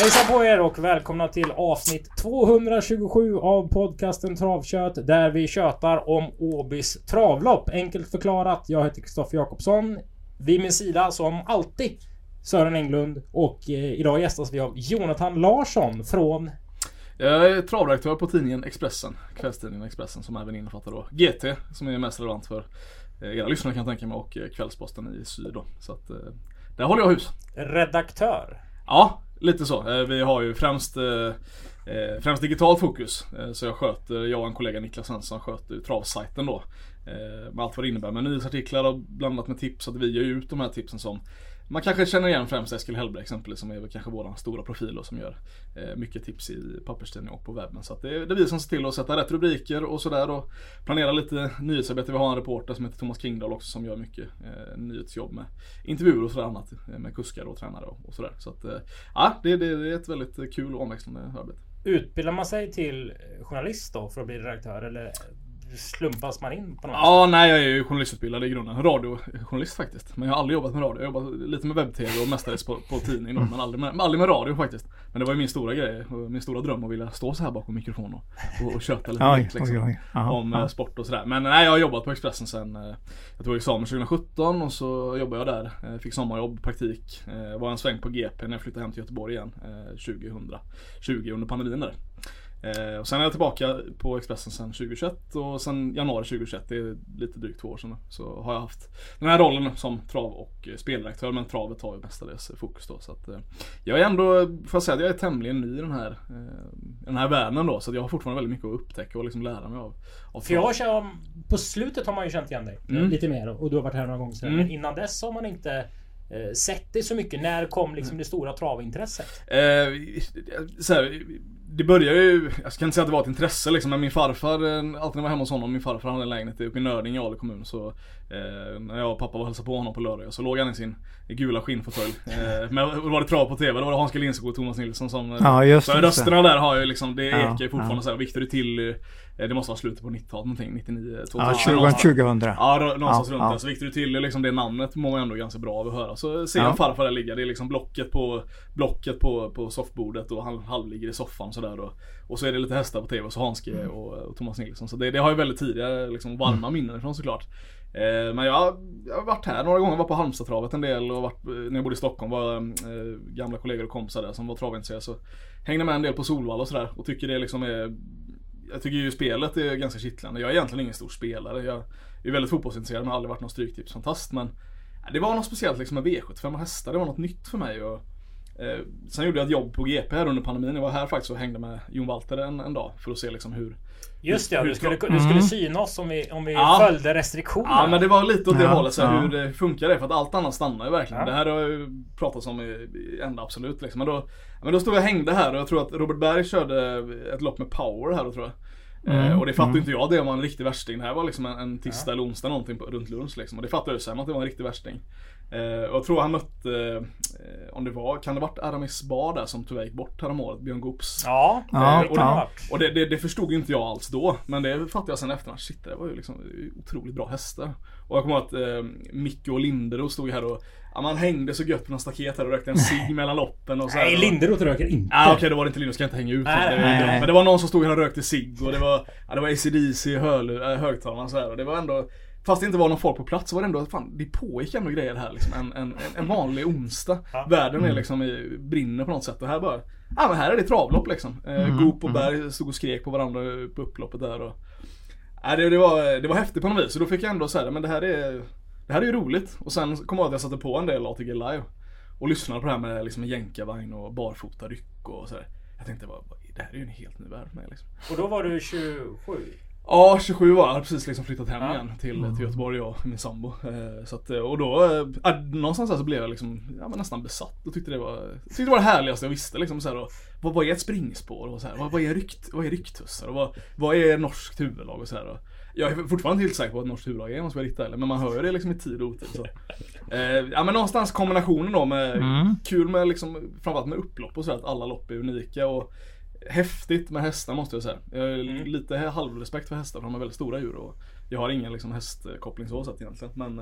Hejsan på er och välkomna till avsnitt 227 av podcasten Travkött där vi tjötar om Åbys travlopp. Enkelt förklarat. Jag heter Kristoffer Jakobsson. Vid min sida som alltid Sören Englund och eh, idag gästas vi av Jonathan Larsson från Jag är travredaktör på tidningen Expressen, kvällstidningen Expressen som även innefattar då GT som är mest relevant för eh, era lyssnare kan jag tänka mig och eh, Kvällsposten i Syd då. Så att eh, där håller jag hus. redaktör. Ja, lite så. Eh, vi har ju främst eh, eh Främst digitalt fokus. Eh, så jag sköter, jag och en kollega Niklas Svensson sköter travsajten då. Med allt vad det innebär med nyhetsartiklar och blandat med tips. Så att vi ger ju ut de här tipsen som man kanske känner igen främst Eskil Hellberg exempelvis som är väl kanske våran stora profil och som gör eh, mycket tips i papperstidning och på webben. Så att det, är, det är vi som ser till att sätta rätt rubriker och sådär och planera lite nyhetsarbete. Vi har en reporter som heter Thomas Kingdahl också som gör mycket eh, nyhetsjobb med intervjuer och sådär annat eh, med kuskar och tränare och, och sådär. Så att eh, ja, det, det, det är ett väldigt kul och omväxlande arbete. Utbildar man sig till journalist då för att bli redaktör eller slumpas man in på något Ja, nej jag är ju journalistutbildad i grunden. Radiojournalist faktiskt. Men jag har aldrig jobbat med radio. Jag har jobbat lite med webb-tv och mestadels på, på tidning då. Men aldrig med, aldrig med radio faktiskt. Men det var ju min stora grej. och Min stora dröm att vilja stå så här bakom mikrofon och, och, och köta lite Oj, nytt, liksom, oj, Om eh, sport och sådär. Men nej, jag har jobbat på Expressen sen eh, Jag tog examen 2017 och så jobbade jag där. Eh, Fick sommarjobb, praktik. Var en sväng på GP när jag flyttade hem till Göteborg igen. eh, 2020 under pandemin där. Eh, och sen är jag tillbaka på Expressen sen 2021 och sen januari 2021, det är lite drygt två år sedan så har jag haft den här rollen som trav och eh, spelredaktör men travet har ju mestadels fokus då. Så att, eh, jag är ändå, får jag säga att jag är tämligen ny i den här, eh, den här världen då så jag har fortfarande väldigt mycket att upptäcka och liksom lära mig av. av För jag känner, på slutet har man ju känt igen dig Mm. lite mer och du har varit här några gånger sedan. Mm. Men innan dess har man inte eh, sett dig så mycket. När kom liksom det stora travintresset? Eh, så här, det började ju, jag ska inte säga att det var ett intresse liksom, men min farfar, eh, alltid när jag var hemma hos honom, min farfar hade en lägenhet uppe i Nördinge i Ale kommun så eh, När jag och pappa var hälsade på honom på lördagar så låg han i sin gula skinnfåtölj. Eh, men då var det trav på TV, då var det Hans G Lindskog och Thomas Nilsson som eh, Ja, just Så det. rösterna där har ju liksom, det Ja, ekar ju fortfarande ja. så här, Victor Tilly eh, Det måste vara slutet på 90-talet någonting, 99, 2000 Ja, 20, någonstans. 2000. Ja, någonstans Ja, runt ja. där. Så Victor Tilly, liksom det namnet mår man ändå ganska bra av att höra. Så ser Ja. jag farfar där ligga. Det är liksom blocket på Blocket på, på soffbordet och han halvligger i soffan sådär och, och så är det lite hästar på TV och så Hanske Mm. och, och Thomas Nilsson. Så det, det har ju väldigt tidiga liksom varma minnen ifrån såklart. Eh, men jag, jag har varit här några gånger, var på Halmstadtravet en del och varit, eh, när jag bodde i Stockholm var eh, gamla kollegor och kompisar där som var travintresserade så hängde med en del på Solvalla och sådär och tycker det liksom är jag tycker ju spelet är ganska kittlande. Jag är egentligen ingen stor spelare. Jag är väldigt fotbollsintresserad men har aldrig varit någon stryktipsfantast. Men eh, det var något speciellt liksom med V75 och hästar. Det var något nytt för mig. Och, eh, sen gjorde jag ett jobb på GP här under pandemin. Jag var här faktiskt och hängde med Jon Walter en, en dag för att se liksom hur Just det, ja, hur du skulle, du skulle Mm. syna oss om vi, om vi Ja. följde restriktionerna. Ja men det var lite åt det Ja, hållet så här, hur det funkar det för att allt annat stannar ju verkligen. Ja. Det här har jag ju pratat om i, i ända absolut liksom. Men då, men då stod jag och hängde här och jag tror att Robert Berg körde ett lopp med power här då tror jag. Eh, Mm, och det fattade mm. inte jag det var en riktig värsting. Det här var liksom en, en tisdag eller onsdag någonting på, runt lunch liksom. Och det fattade jag sen att det var en riktig värsting. Eh, och jag tror han mötte, eh, om det var, kan det varit Aramis Bar där som tyvärr gick bort häromåret, Björn Goops. Ja, Ja, det kan det ja. varit. Och det, det, det förstod inte jag alls då. Men det fattade jag sen efterhand. Shit, det var ju liksom otroligt bra hästar. Och jag kommer ihåg att eh, Micke och Linderoth stod här och ja, man hängde så gött på någon staket här och rökte en cigg mellan loppen och så här. Nej, Linderoth röker inte. Ja okej, då var det inte Linderoth, ska jag inte hänga ut Nej, det, nej. Men det var någon som stod här och rökte cigg och det var, ja, det var ACDC i äh, högtalarna så här och det var ändå Fast det inte var någon folk på plats så var det ändå, fan det pågick ändå grejer här liksom. En, en, en- vanlig onsdag. Ja. Världen är liksom i, brinner på något sätt och här bara Ja men här är det travlopp liksom. Eh, Mm, Goop och Berg stod och skrek på varandra på upploppet där och Ja, det, det, var, det var häftigt på något vis. Så då fick jag ändå säga men det här är Det här är ju roligt. Och sen kom jag ihåg att jag satte på en del ATG live. Och lyssnade på det här med liksom jänkarvagn och barfota ryck och sådär. Jag tänkte bara, det här är ju en helt ny värld för mig liksom. Och då var du 27. Ja, 27 var jag. Hade precis liksom flyttat hem Ja. igen till, till Göteborg jag och min sambo. Eh, Så att, eh, och då, eh, ja, någonstans så blev jag liksom, ja, men nästan besatt och tyckte det var, tyckte det var det härligaste jag visste liksom så här, och, vad, vad är ett springspår och så här, vad, vad är rykt, vad är rycktussar och vad, vad är norskt huvudlag och så här. Och, jag är fortfarande inte helt säker på vad ett norskt huvudlag är om jag ska vara riktigt men man hör ju det liksom i tid och otid. Så. Eh, ja men någonstans kombinationen då med Mm. kul med liksom, framförallt med upplopp och så här, att alla lopp är unika och häftigt med hästar måste jag säga. Jag har Mm. lite halvrespekt för hästar för de är väldigt stora djur och jag har ingen liksom hästkoppling så sett egentligen. Men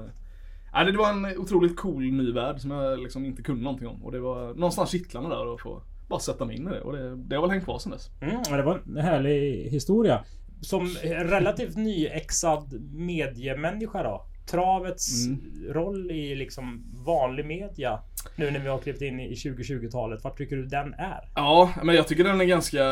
nej, det var en otroligt cool ny värld som jag liksom inte kunde någonting om och det var någonstans kittlande där att få, bara sätta mig in i det och det, det har väl hängt kvar sen dess. Mm, det var en härlig historia. Som relativt nyexad mediemänniska då. Travets Mm. roll i liksom vanlig media. Nu när vi har klivit in i 2020-talet. Vart tycker du den är? Ja, men jag tycker den är ganska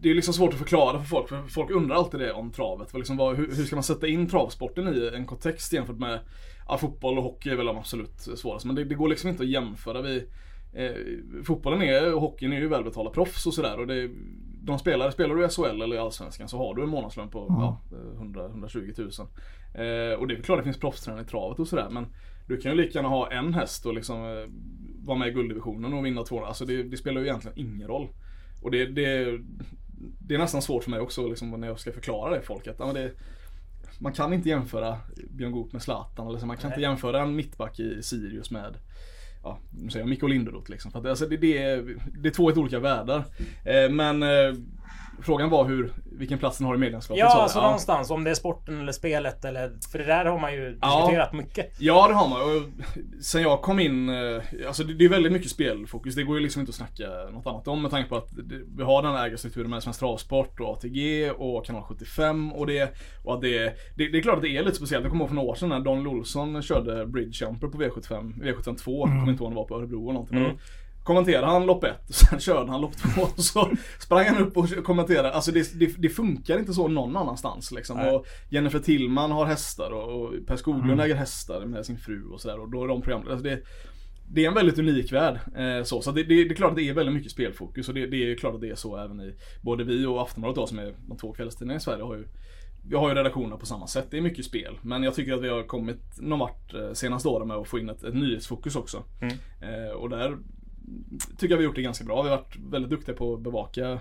det är liksom svårt att förklara för folk, för folk undrar alltid det om travet. Liksom vad, hur, hur ska man sätta in travsporten i en kontext jämfört med ja, fotboll och hockey är väl de absolut svåraste. Men det, det går liksom inte att jämföra. Vi, eh, fotbollen är, och hockeyn är ju välbetalda proffs och sådär. Och det, de spelar, spelar du i SHL eller i Allsvenskan så har du en månadslön på ja, 100-120 tusen. Eh, och det är klart det finns proffstränare i travet och sådär. Men du kan ju lika gärna ha en häst och liksom eh, vara med i gulddivisionen och vinna två. Alltså det, det spelar ju egentligen ingen roll. Och det, det, det är nästan svårt för mig också liksom, när jag ska förklara det för folk. Att, ja, det, man kan inte jämföra Björn Goop med Zlatan. Eller så, man kan Nej. inte jämföra en mittback i Sirius med Ja, nu säger jag Mikko Linderoth liksom. För att, alltså, det, det, är, det är två helt olika världar. Eh, men eh, frågan var hur, vilken plats den har i medlemskapet. Ja, du. alltså någonstans. Om det är sporten eller spelet eller... För det där har man ju Ja. diskuterat mycket. Ja det har man. Och sen jag kom in, eh, alltså det, det är väldigt mycket spelfokus. Det går ju liksom inte att snacka något annat om med tanke på att vi har den här ägarstrukturen med Svensk Travsport och ATG och Kanal 75 och det. Och att det, det, det är klart att det är lite speciellt. Jag kommer ihåg för några år sedan när Don Olsson körde Bridge Jumper på V75, V75 2. Jag kommer inte ihåg om det var på Örebro eller någonting. Mm. Kommenterade han lopp ett och sen körde han lopp två och så sprang han upp och kommenterade. Alltså det, det, det funkar inte så någon annanstans liksom. Nej. Och Jennifer Tillman har hästar och, och Per Skoglund Mm. äger hästar med sin fru och sådär. Och då är de program, alltså det, det är en väldigt unik värld. Eh, så så det, det, det är klart att det är väldigt mycket spelfokus och det, det är klart att det är så även i både vi och Aftonbladet då som är de två kvällstidningarna i Sverige har ju vi har ju redaktioner på samma sätt. Det är mycket spel. Men jag tycker att vi har kommit någon vart eh, senaste åren med att få in ett, ett nyhetsfokus också. Mm. Eh, och där tycker jag vi har gjort det ganska bra. Vi har varit väldigt duktiga på att bevaka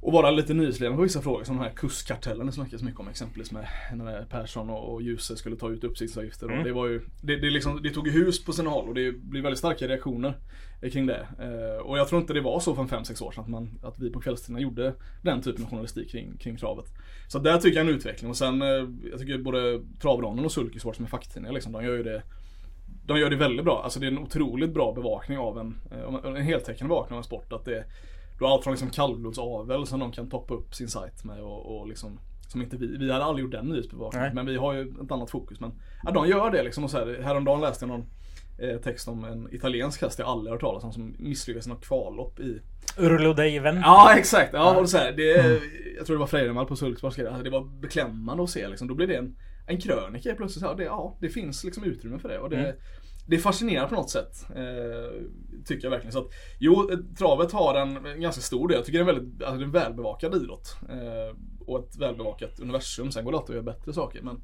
och vara lite nyhetsledande på vissa frågor som den här kurskartellen det snackas mycket om exempelvis med när Persson och, och Djuse skulle ta ut uppsiktsavgifter. Mm. Och det var ju, det, det, liksom, det tog ju hus på sina håll och det blir väldigt starka reaktioner eh, kring det. Eh, och jag tror inte det var så för 5-6 år sedan att, man, att vi på kvällstidningarna gjorde den typen av journalistik kring, kring travet. Så där tycker jag en utveckling och sen eh, jag tycker både Travronden och Sulkesport som är facktidningar liksom, de gör ju det de gör det väldigt bra. Alltså det är en otroligt bra bevakning av en, eh, en heltäckande bevakning av en sport. Att det, du har allt från liksom kallblodsavel som de kan toppa upp sin sajt med och, och liksom som inte vi, vi hade aldrig gjort den nyhetsbevakningen. Men vi har ju ett annat fokus. Men ja, de gör det liksom. Och så här, häromdagen läste jag någon eh, text om en italiensk häst jag aldrig hört talas om som misslyckades i något kvallopp i Urlo dei Venti. Ja exakt, ja, och så här, det, Jag tror det var Freiremal på Sulksborg alltså, det var beklämmande att se liksom. Då blir det en, en krönika plötsligt. Här, det, ja, det finns liksom utrymme för det. Och det, Mm. det fascinerar på något sätt. Eh, tycker jag verkligen. Så att, jo, travet har en, en ganska stor del. Jag tycker det är en väldigt alltså, en välbevakad idrott. Eh, och ett välbevakat universum. Sen går det alltid att göra bättre saker. Men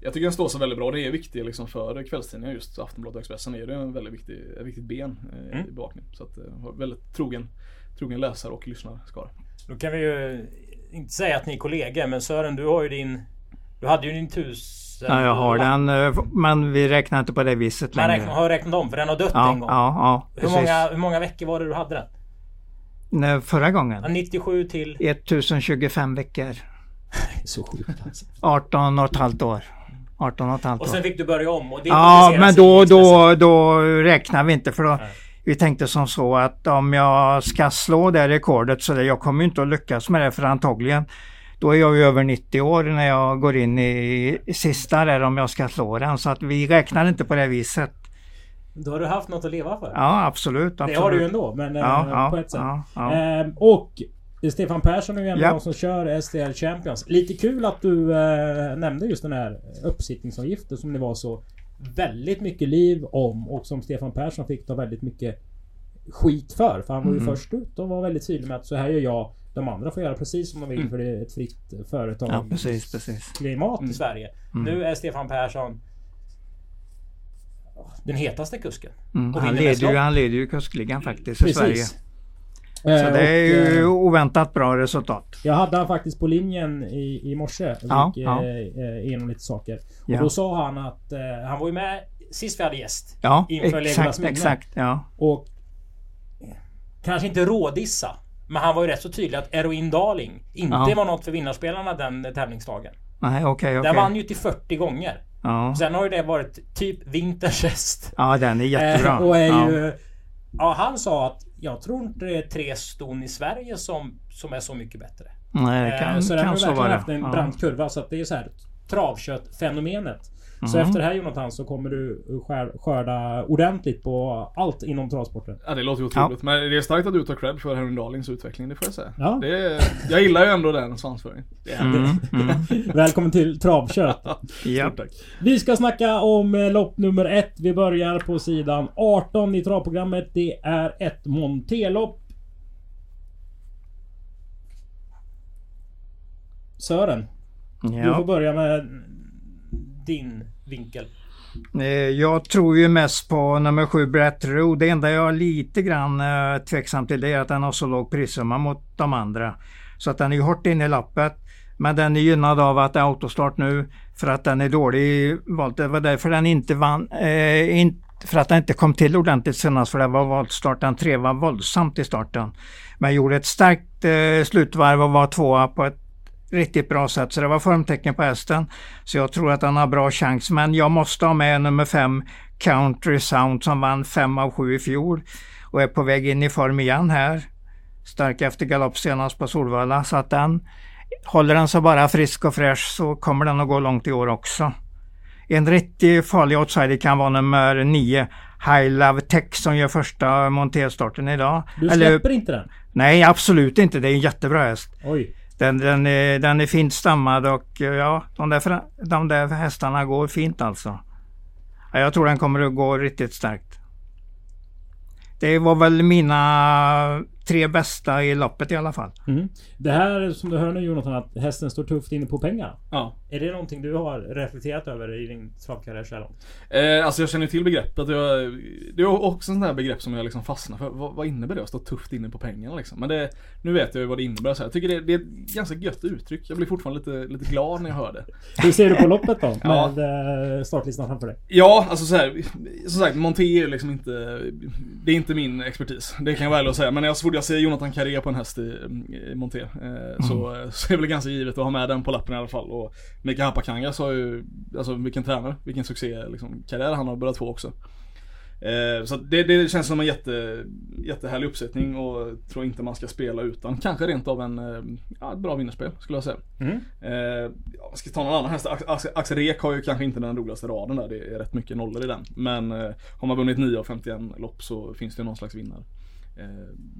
jag tycker den står sig väldigt bra. Det är viktigt liksom för kvällstidningar just Aftonbladet och Expressen är det en väldigt viktig, ett viktigt ben eh, Mm. i bevakning. Så att, eh, väldigt trogen, trogen läsare och lyssnarskara. Då kan vi ju inte säga att ni är kollegor, men Sören, du har ju din... Du hade ju din tusen... Ja, jag har den. eh, Men vi räknar inte på det viset Man längre. räknar, har räknat om, för den har dött ja, en gång. ja, ja, hur, precis. många, hur många veckor var det du hade den? Nej, Förra Ja, gången? 97 till... 1025 veckor. Så sjukt alltså. 18 och ett halvt år. 18 och ett halvt Och år. sen fick du börja om och det Ja, men då, då, då räknar vi inte för då Nej. vi tänkte som så att om jag ska slå det rekordet så det, jag kommer inte att lyckas med det för antagligen då är jag ju över 90 år när jag går in i, sista där om jag ska slå den så att vi räknar inte på det viset. Då har du haft något att leva för. Ja absolut. absolut. det har du ju ändå, men Ja, eh, ja, på ett sätt. ja, ja. Ehm, och Stefan Persson är ju en av Ja. de som kör STL Champions. Lite kul att du eh, nämnde just den här uppsittningsavgiften som det var så väldigt mycket liv om och som Stefan Persson fick ta väldigt mycket skit för. För han var ju Mm. först ut och var väldigt tydlig med att så här gör jag. De andra får göra precis som de vill Mm. för det är ett fritt företag. Ja precis, precis. Klimat i Mm. Sverige. Mm. Nu är Stefan Persson den hetaste kusken. Mm. Och Han, leder ju, han leder ju kuskligan faktiskt i Sverige. Precis. Så Eh, det är och, ju eh, oväntat bra resultat. Jag hade han faktiskt på linjen i, i morse. Och Ja, gick ja. eh, eh, igenom lite saker. Ja. Och då sa han att eh, han var ju med sist vi hade gäst. Ja, inför exakt, exakt. Ja. Och eh, kanske inte rådissa. Men han var ju rätt så tydlig att Eroin Darling inte Ja. var något för vinnarsppelarna den tävlingsdagen. Nej, okej, okej. Den vann ju till 40 gånger. Ja. Sen har ju det varit typ vinterns häst. ja, den är jättebra. Eh, och är ja. ju... Ja, han sa att jag tror inte det är tre ston i Sverige som, som är så mycket bättre. Nej, det kan, Eh, så den har kan så verkligen haft en brant kurva. Så att det är så här travkött-fenomenet. Så Mm. efter det här Jonathan så kommer du skär- skörda ordentligt på allt inom travsporten. Ja det låter ju otroligt. Men det är starkt att du tar cred för Henry Darlings utveckling, det får jag säga. Ja. Det är, jag gillar ju ändå den svansföringen. Mm, mm. Välkommen till Travkött. Ja. Tack. Vi ska snacka om eh, lopp nummer ett. Vi börjar på sidan 18 i travprogrammet. Det är ett Montelopp. Sören, du får Ja. börja med din vinkel. Eh, jag tror ju mest på nummer sju Brett Roe. Det enda jag är lite grann eh, tveksam till det är att den har så låg prissumma mot de andra. Så att den är ju hårt inne i lappet. Men den är gynnad av att det är autostart nu för att den är dålig i volt. Det var därför den inte vann. Eh, in, för att den inte kom till ordentligt senast för det var voltstart. Den tre var våldsamt i starten. Men gjorde ett starkt eh, slutvarv och var tvåa på ett riktigt bra sätt. Så det var formtecken på hästen. Så jag tror att han har bra chans. Men jag måste ha med nummer fem Country Sound som vann fem av sju i fjol. Och är på väg in i form igen här. Stark efter galopp senast på Solvalla. Så att den håller den sig bara frisk och fräsch så kommer den att gå långt i år också. En riktigt farlig outsider kan vara nummer nio High Love Tech som gör första montéstarten idag. Du Eller- släpper inte den? Nej, absolut inte. Det är en jättebra häst. Oj. Den, den, är, den är fint stammad och eh, ja, de där, de där hästarna går fint alltså. Ja, jag tror den kommer att gå riktigt starkt. Det var väl mina tre bästa i loppet i alla fall. Mm. Det här som du hör nu Jonathan, att hästen står tufft inne på pengar. Ja. Är det någonting du har reflekterat över i din travkarriär så här långt? Eh, alltså jag känner till begreppet. Jag, det är också en sån här begrepp som jag liksom fastnar för. Vad, vad innebär det att stå tufft inne på pengarna liksom? Men det, nu vet jag ju vad det innebär. Så jag tycker det, det är ett ganska gött uttryck. Jag blir fortfarande lite, lite glad när jag hör det. Hur ser du på loppet då? Ja. Med eh, startlistan framför dig? Ja, alltså så här, som sagt, Monté är liksom inte, det är inte min expertis. Det kan jag väl säga. Men jag, så fort jag ser Jonathan Carré på en häst i, i Monté eh, så, så är det väl ganska givet att ha med den på lappen i alla fall. Och Mika Hapakangas har ju, alltså vilken tränare, vilken succé liksom, karriär han har börjat få också. Eh, så det, det känns som en jätte, jättehärlig uppsättning och tror inte man ska spela utan kanske rent av en, eh, ja, ett bra vinnarspel skulle jag säga. Mm. Eh, ska ta någon annan häst. Ax- Ax- Axel Ek har ju kanske inte den roligaste raden där. Det är rätt mycket nollor i den. Men eh, har man vunnit 9 av 51 lopp så finns det någon slags vinnare. Eh,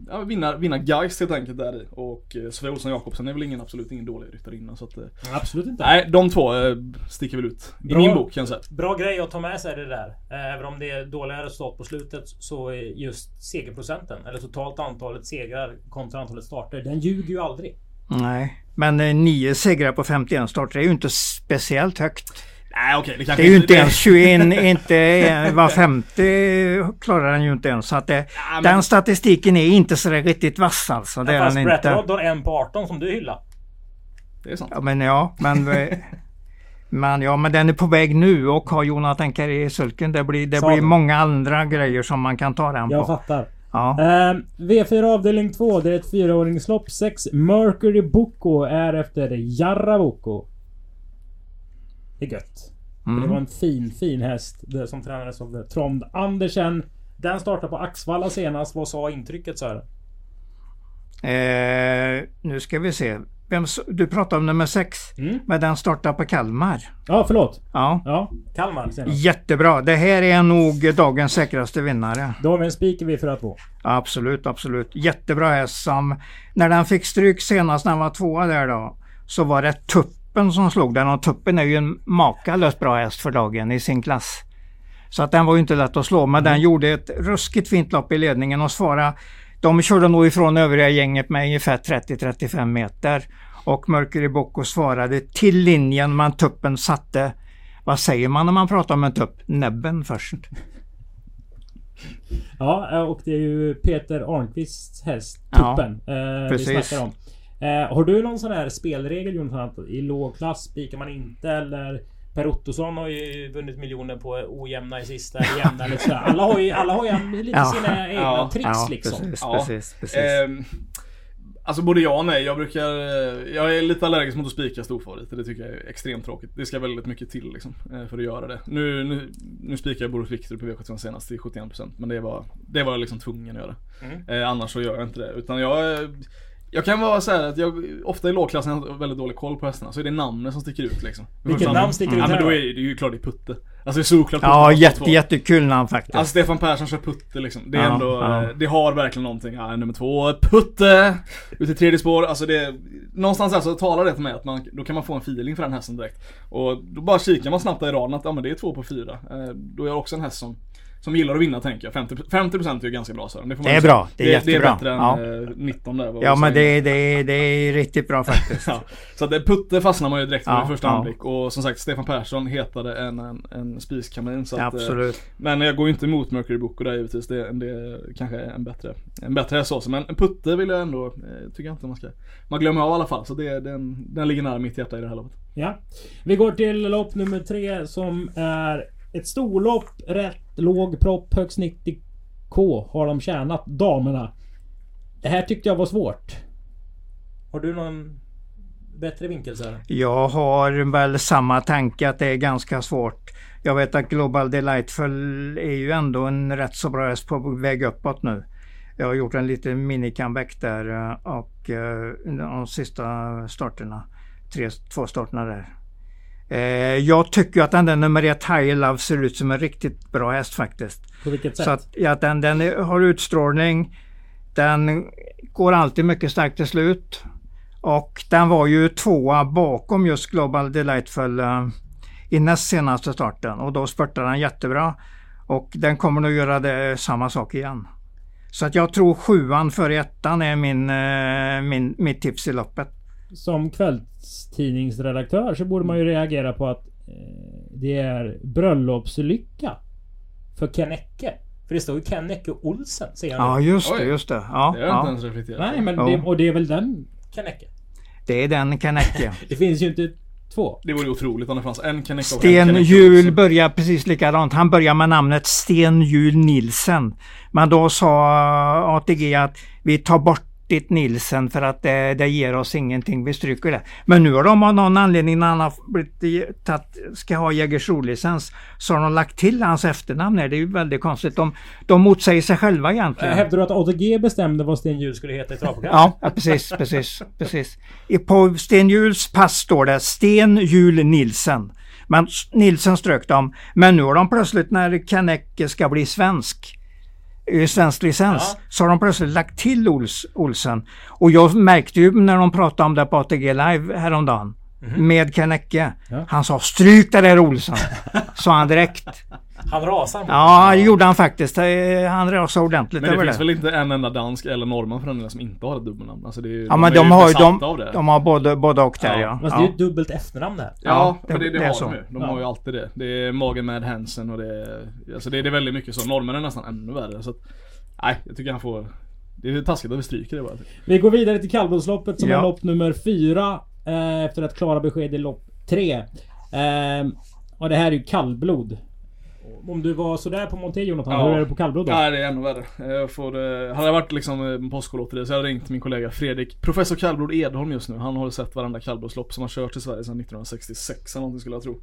ja, vinna, vinna Geist helt enkelt där i. Och eh, Sofia Olsson Jakobsen är väl ingen, absolut ingen dålig ryttarinna. Så att, eh, Absolut inte. nej, de två eh, sticker väl ut. I Bra. min bok kan jag säga. Bra grej att ta med sig det där. Även om det är dåliga resultat på slutet så är just segerprocenten, eller totalt antalet segrar kontra antalet starter, den ljuger ju aldrig. Nej, men eh, nio segrar på 51 starter är ju inte speciellt högt. Nej okej, det Det är ju inte ens 21, inte var 50 klarar den ju inte ens. Så att det, men- den statistiken är inte så riktigt vass alltså. Det är Fast den inte. Rod har en på 18 som du hyllar. Det är sant. Ja men ja, men, eh, men, ja, men den är på väg nu och har Jonathan Carré i sulken. Det blir, det Sa blir du? många andra grejer som man kan ta den Jag på. fattar. Ja. Eh, V4 avdelning 2. Det är ett fyraåringslopp. 6 Mercury Boko är efter Jarra Boko. Det är gött. Det var Mm. en fin, fin häst det som tränades av Trond Andersen. Den startade på Axvalla senast. Vad sa intrycket så här? Eh, nu ska vi se. Vem, du pratar om nummer 6. Mm. Men den startar på Kalmar. Ja, förlåt. Ja. Ja, Kalmar senast. Jättebra. Det här är nog dagens säkraste vinnare. Då har vi en spik i V4 2. Ja, absolut, absolut. Jättebra häst som... När den fick stryk senast när han var tvåa där då. Så var det Tuppen som slog den och Tuppen är ju en makalöst bra häst för dagen i sin klass. Så att den var ju inte lätt att slå men den gjorde ett ruskigt fint lopp i ledningen och svara. De körde nog ifrån övriga gänget med ungefär 30-35 meter. Och Mercury Bocco svarade till linjen men Tuppen satte vad säger man när man pratar om en tupp? Näbben först. Ja, och det är ju Peter Arnqvists häst, Ja, Tuppen, eh, vi snackar om. Eh, har du någon sån här spelregel Jonathan? Att I låg klass spikar man inte eller Per Ottosson har ju vunnit miljoner på ojämna i sista, jämna eller sådär. Alla har ju, alla har ju lite Ja. sina egna Ja, tricks ja liksom. precis, Ja. precis, precis. Ehm, Alltså både ja och nej. Jag brukar... eh, Jag är lite allergisk mot att spika storfavoriter. Det tycker jag är extremt tråkigt. Det ska väldigt mycket till liksom. eh, För att göra det. Nu, nu, nu spikar jag Borås Victor på V75 senast till 71% men det var, det var jag liksom tvungen att göra. Mm. Eh, annars så gör jag inte det. Utan jag... Jag kan vara så här att jag ofta i lågklassen har jag väldigt dålig koll på hästarna. Så är det namnet som sticker ut liksom. Vilket namn sticker ut Ja men här då då? är det ju klart det är Putte. Alltså det är såklart Putte. Ja, jätte, jättekul namn faktiskt. Alltså Stefan Persson kör Putte liksom. Det är Ja, ändå, ja. det har verkligen någonting. Ja, nummer två, Putte! Ut i tredje spår. Alltså det, någonstans här så talar det till mig att man, då kan man få en feeling för den hästen direkt. Och då bara kikar man snabbt där i raden att ja men det är två på fyra. Eh, då är jag också en häst som som gillar att vinna tänker jag. 50, 50% är ju ganska bra Sören. får man Det är säga. bra. Det är Det, jättebra. är bättre än Ja. eh, 19 där. vad Ja men det, det, det är riktigt bra faktiskt. Ja, så det, Putte fastnar man ju direkt med Ja, i första ja. anblick. Och som sagt Stefan Persson hetare än en, en spiskamin. Så att, eh, Absolut. men jag går ju inte emot Mercury Book och det är givetvis. Det, det kanske är en bättre, en bättre häst så. Men en Putte vill jag ändå, eh, tycker jag inte man ska. Man glömmer av i alla fall. Så det, den, den ligger nära mitt hjärta i det här loppet. Ja. Vi går till lopp nummer tre som är ett storlopp. Rätt låg propp, högst 90K har de tjänat, damerna. Det här tyckte jag var svårt. Har du någon bättre vinkel Sören? Jag har väl samma tanke att det är ganska svårt. Jag vet att Global Delightful är ju ändå en rätt så bra häst på väg uppåt nu. Jag har gjort en liten mini-comeback där eh, och eh, de sista starterna. Tre, två starterna där. Eh, Jag tycker att den där nummer ett High Love ser ut som en riktigt bra häst faktiskt. På vilket sätt? Så att, ja, den, den är- har utstrålning. Den går alltid mycket starkt till slut. Och den var ju tvåa bakom just Global Delightful eh, i näst senaste starten och då spurtade den jättebra. Och den kommer nog göra det, samma sak igen. Så att jag tror sjuan före ettan är min, eh, min, mitt tips i loppet. Som kvällstidningsredaktör så borde man ju reagera på att eh, det är bröllopslycka för Ken Ecke. För det står ju Ken Ecke Olsen, ser jag Ja just det, just det. Ja, Det har jag inte ja. ens reflekterat Nej men det, och det är väl den Ken Ecke? Det är den Kanecke. Det finns ju inte två. Det vore otroligt om det fanns en en Sten Olsson. börjar precis likadant. Han börjar med namnet Sten Hjul Nilsen. Men då sa ATG att vi tar bort ditt Nilsen för att det, det ger oss ingenting. Vi stryker det. Men nu har de av någon anledning när han har blivit, tatt, ska ha Jägersro-licens så har de lagt till hans efternamn här. Det är ju väldigt konstigt. De, de motsäger sig själva egentligen. Hävdar du att ATG bestämde vad Sten Hjul skulle heta i travprogram? Ja, precis, precis, precis. På Sten Hjuls pass står det Sten Hjul Nilsen. Men Nilsen strök dem. Men nu har de plötsligt när Kanecke ska bli svensk, svensk licens, Ja. så har de plötsligt lagt till Ols, Olsen. Och jag märkte ju när de pratade om det på ATG Live häromdagen. Med Kanecke. Ja. Han sa stryk det där Olsen. sa han direkt. Han rasar mot Ja, det gjorde han faktiskt. Han rasade ordentligt Men det över finns det. väl inte en enda dansk eller norrman för den som inte har ett dubbelnamn? Alltså det är, Ja men är de har ju de, de har både, både och där Ja, ja. Fast det är ju ett dubbelt efternamn där. Ja, Ja, det, det- det, det är har så. de ju. De Ja. har ju alltid det. Det är Magen med Hansen och det är, alltså det, det är väldigt mycket så. Norrmännen är nästan ännu värre. Så att, nej, jag tycker han får... Det är taskigt att vi stryker det bara. Vi går vidare till kallblodsloppet som Ja. är lopp nummer fyra. Eh, efter att klara besked i lopp tre. Eh, och det här är ju kallblod. Om du var sådär på Monté Jonathan, Ja. hur är det på kallblod då? Nej, det är ännu värre. Jag får, eh, hade jag varit liksom en påskolotteri så hade jag ringt min kollega Fredrik, professor kallblod Edholm just nu. Han har sett varenda kallblodslopp som har kört i Sverige sedan 1966 eller någonting skulle jag tro.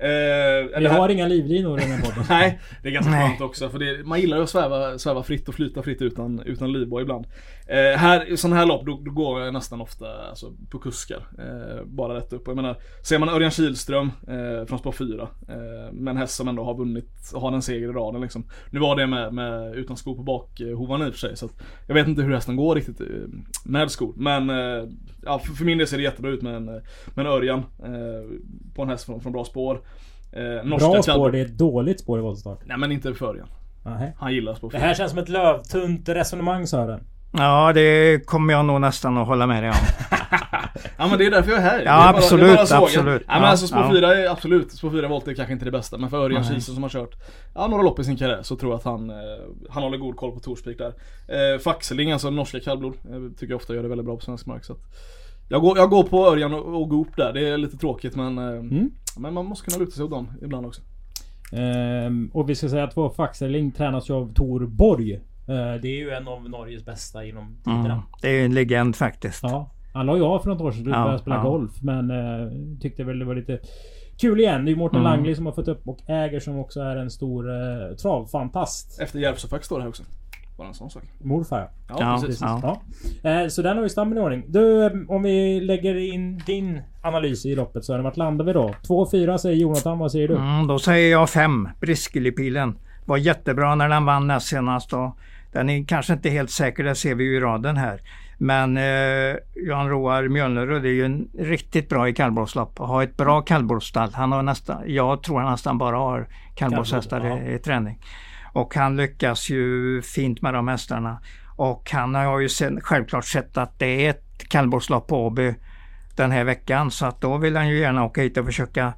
Eh, Vi det här- har inga livlinor i den här podden. Nej, det är ganska Nej. skönt också för det, man gillar ju att sväva, sväva fritt och flyta fritt utan, utan livboj ibland. Eh, här, I sådana här lopp då, då går jag nästan ofta alltså, på kuskar. Eh, bara rätt upp. Jag menar, ser man Örjan Kihlström eh, från spår 4 eh, med en häst som ändå har vunnit, har en seger i raden liksom. Nu var det med, med utan skor på bakhovarna i och för sig. Så att jag vet inte hur hästen går riktigt eh, med skor. Men eh, ja, för, för min del ser det jättebra ut med en, med en Örjan eh, på en häst från, från bra spår. Eh, norska Bra spår, det är ett dåligt spår i voltstart. Nej men inte för. Nej. Han gillar spår Det här känns som ett lövtunt resonemang Sören. Ja, det kommer jag nog nästan att hålla med dig om. Ja men det är därför jag är här. Ja, är bara, absolut, absolut. Ja men Ja, alltså spår ja. 4 är absolut, spår 4 volt är kanske inte det bästa. Men för Örjan. Kihlström som har kört ja, några lopp i sin karriär så tror jag att han, eh, han håller god koll på Torsvik där. Eh, Faxeling, alltså norska kallblod, eh, tycker jag ofta gör det väldigt bra på svensk mark. Så att jag, går, jag går på Örjan och, och Goop där. Det är lite tråkigt men, eh, Mm. Men man måste kunna luta sig åt dem ibland också. Ehm, och vi ska säga att två Faxerling tränas ju av Tor Borg. Eh, det är ju en av Norges bästa genom tiderna. Mm. Det är ju en legend faktiskt. Ja. Han la ju av för något år sedan och Ja, började spela ja. golf. Men eh, tyckte väl det var lite kul igen. Det är ju Mårten Mm. Langli som har fått upp och äger som också är en stor eh, travfantast. Efter Järvsöfax står det här också. Bara en sån sak. Morfar ja. Ja, Ja, precis. ja. Ja. Eh, så den har ju stammen i ordning. Du, eh, om vi lägger in din analys i loppet så är det vart landar vi då? 2-4 säger Jonathan, vad säger du? Mm, då säger jag fem. Briskelipilen. Var jättebra när den vann näst senast. Och den är kanske inte helt säker, det ser vi ju i raden här. Men eh, Jan Roar Mjölnerud är ju en riktigt bra i kallblåslopp och har ett bra kallblåsstall. Han har nästan, jag tror han nästan bara har kallblåshästar Kallblås, i, i träning. Och han lyckas ju fint med de hästarna. Och han har ju sen, självklart sett att det är ett kallblåslopp på Åby den här veckan. Så att då vill han ju gärna åka hit och försöka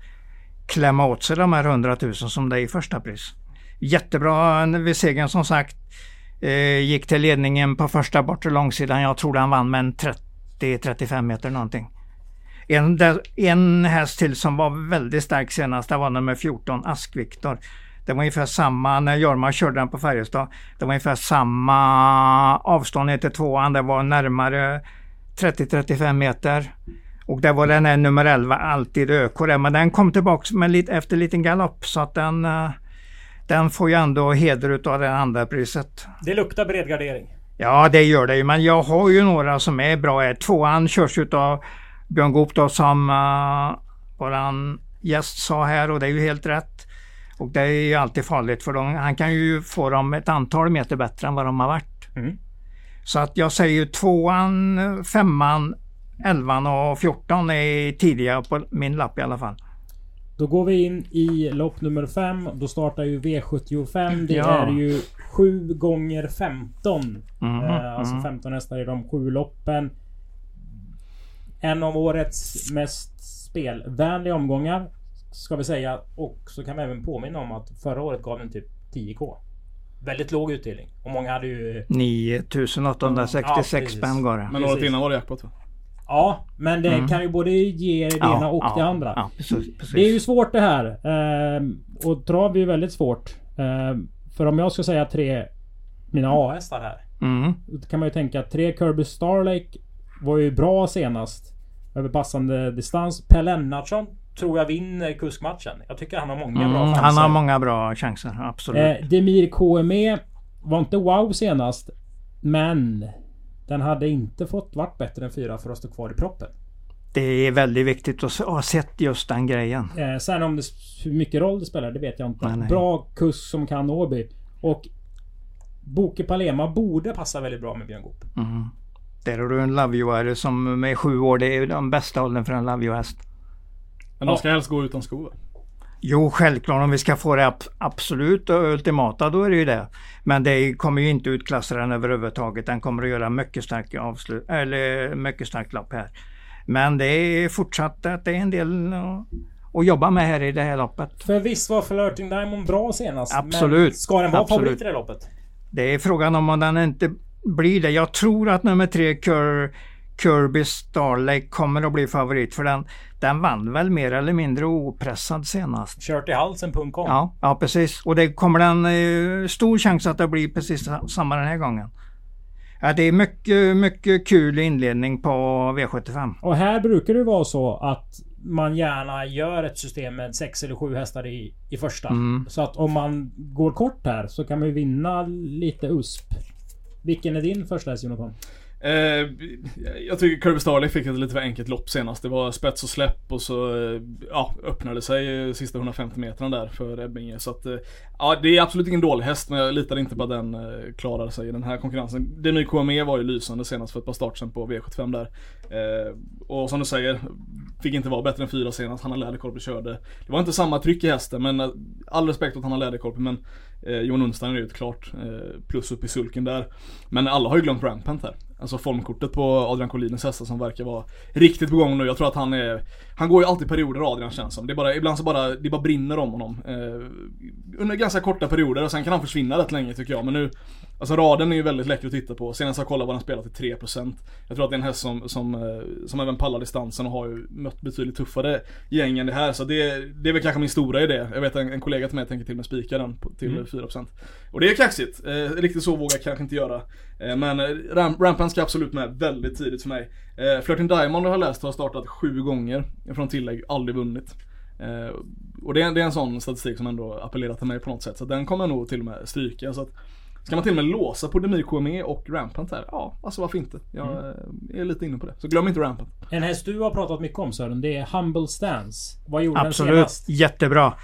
klämma åt sig de här 100 000 som det är i första pris. Jättebra eh, vid segern som sagt. Eh, gick till ledningen på första bortre långsidan. Jag tror han vann med en 30-35 meter någonting. En, en häst till som var väldigt stark senast, det var nummer 14, Ask-Viktor. Det var ungefär samma när Jorma körde den på Färjestad. Det var ungefär samma avstånd ner till tvåan. Det var närmare 30-35 meter. Och det var den här nummer 11, alltid ÖK där. Men den kom tillbaks med lite, efter en liten galopp så att den, eh, den får ju ändå heder utav det andra priset. Det luktar bred gardering. Ja det gör det ju men jag har ju några som är bra. här. Tvåan körs utav Björn Goop då som uh, våran gäst sa här och det är ju helt rätt. Och det är ju alltid farligt för dem. han kan ju få dem ett antal meter bättre än vad de har varit. Mm. Så att jag säger tvåan, femman, elvan och fjorton är tidiga på min lapp i alla fall. Då går vi in i lopp nummer 5. Då startar ju V75. Det Ja. är ju 7 gånger 15. Mhm, Eh, alltså. 15 hästar i de sju loppen. En av årets mest spelvänliga omgångar. Ska vi säga. Och så kan vi även påminna om att förra året gav den typ 10k. Väldigt låg utdelning. Och många hade ju... 9866 Ja, precis. spänn går det. Men året innan var det jackpot va? Ja, men det Mm. kan ju både ge det ena och det andra. Ja, precis, precis. Det är ju svårt det här. Ehm, och trav är ju väldigt svårt. Ehm, för om jag ska säga tre mina A-hästar här. Mm. Då kan man ju tänka att tre Kirby Starlake var ju bra senast. Över passande distans. Per Lennartsson tror jag vinner kuskmatchen. Jag tycker han har många bra Mm, chanser. han har många bra chanser, absolut. Eh, Demir KME var inte wow senast. Men den hade inte fått vart bättre än fyra för att stå kvar i proppen. Det är väldigt viktigt att ha sett just den grejen. Eh, sen om det, hur mycket roll det spelar, det vet jag inte. Nej. Bra kusk som kan Åby. Och Boke Palema borde passa väldigt bra med Björn Goop. Mm. Där har du en You-are som med sju år, det är den bästa åldern för en Love You-häst. Men de Ja. ska helst gå utan skor? Jo, självklart om vi ska få det ab- absolut och ultimata, då är det ju det. Men det kommer ju inte utklassa den överhuvudtaget. Den kommer att göra mycket stark avslut, eller mycket starkt lopp här. Men det är fortsatt att det är en del att, jobba med här i det här loppet. För visst var Flirting Diamond bra senast. Men Absolut. ska den vara Absolut. favorit i det loppet? Det är frågan om den inte blir det. Jag tror att nummer tre Kir, Kirby Starlake kommer att bli favorit för den, den vann väl mer eller mindre opressad senast. Kört i halsen, punkt com. Ja, ja precis. Och det kommer den eh, stor chans att det blir precis sa- samma den här gången. Ja, det är mycket, mycket kul inledning på V75. Och här brukar det vara så att man gärna gör ett system med sex eller sju hästar i, i första. Mm. Så att om man går kort här så kan man ju vinna lite USP. Vilken är din första häst Jonathan? Eh, jag tycker Kirby Starley fick ett lite för enkelt lopp senast. Det var spets och släpp och så eh, ja, öppnade sig eh, sista 150 metrarna där för Ebbinge. Så att, eh, ja, det är absolut ingen dålig häst men jag litar inte på att den klarar sig i den här konkurrensen. Det ny KME var ju lysande senast för ett par start sen på V75 där. Eh, och som du säger, fick inte vara bättre än fyra senast. Hanna Läderkorpi körde. Det var inte samma tryck i hästen men all respekt åt Hanna Läderkorpi men eh, Johan Unstein är ju ett klart eh, plus upp i sulken där. Men alla har ju glömt Rampant här. Alltså formkortet på Adrian Collines hästar som verkar vara riktigt på gång nu. Jag tror att han är Han går ju alltid perioder Adrian känns som. Det är bara, ibland så bara, det bara brinner om honom. Eh, under ganska korta perioder och sen kan han försvinna rätt länge tycker jag. Men nu Alltså raden är ju väldigt läcker att titta på. Senast jag kollade var den spelat till 3%. Jag tror att det är en häst som, som, eh, som även pallar distansen och har ju mött betydligt tuffare gäng än det här. Så det, det är väl kanske min stora idé. Jag vet en, en kollega till mig tänker till och med spika den på, till Mm. 4%. Och det är kaxigt. Eh, riktigt så vågar jag kanske inte göra. Eh, men eh, Ram, Rampan ska absolut med väldigt tidigt för mig. Eh, Flirting Diamond har jag läst har startat sju gånger från tillägg, aldrig vunnit. Eh, och det är, det är en sån statistik som ändå appellerar till mig på något sätt. Så den kommer jag nog till och med stryka. Så att, ska man till och med låsa på Demir KME och Rampant här? Ja, alltså varför inte? Jag eh, är lite inne på det. Så glöm inte Rampant. En häst du har pratat mycket om Sören, det är Humble Stance. Vad gjorde den Absolut, senast? jättebra.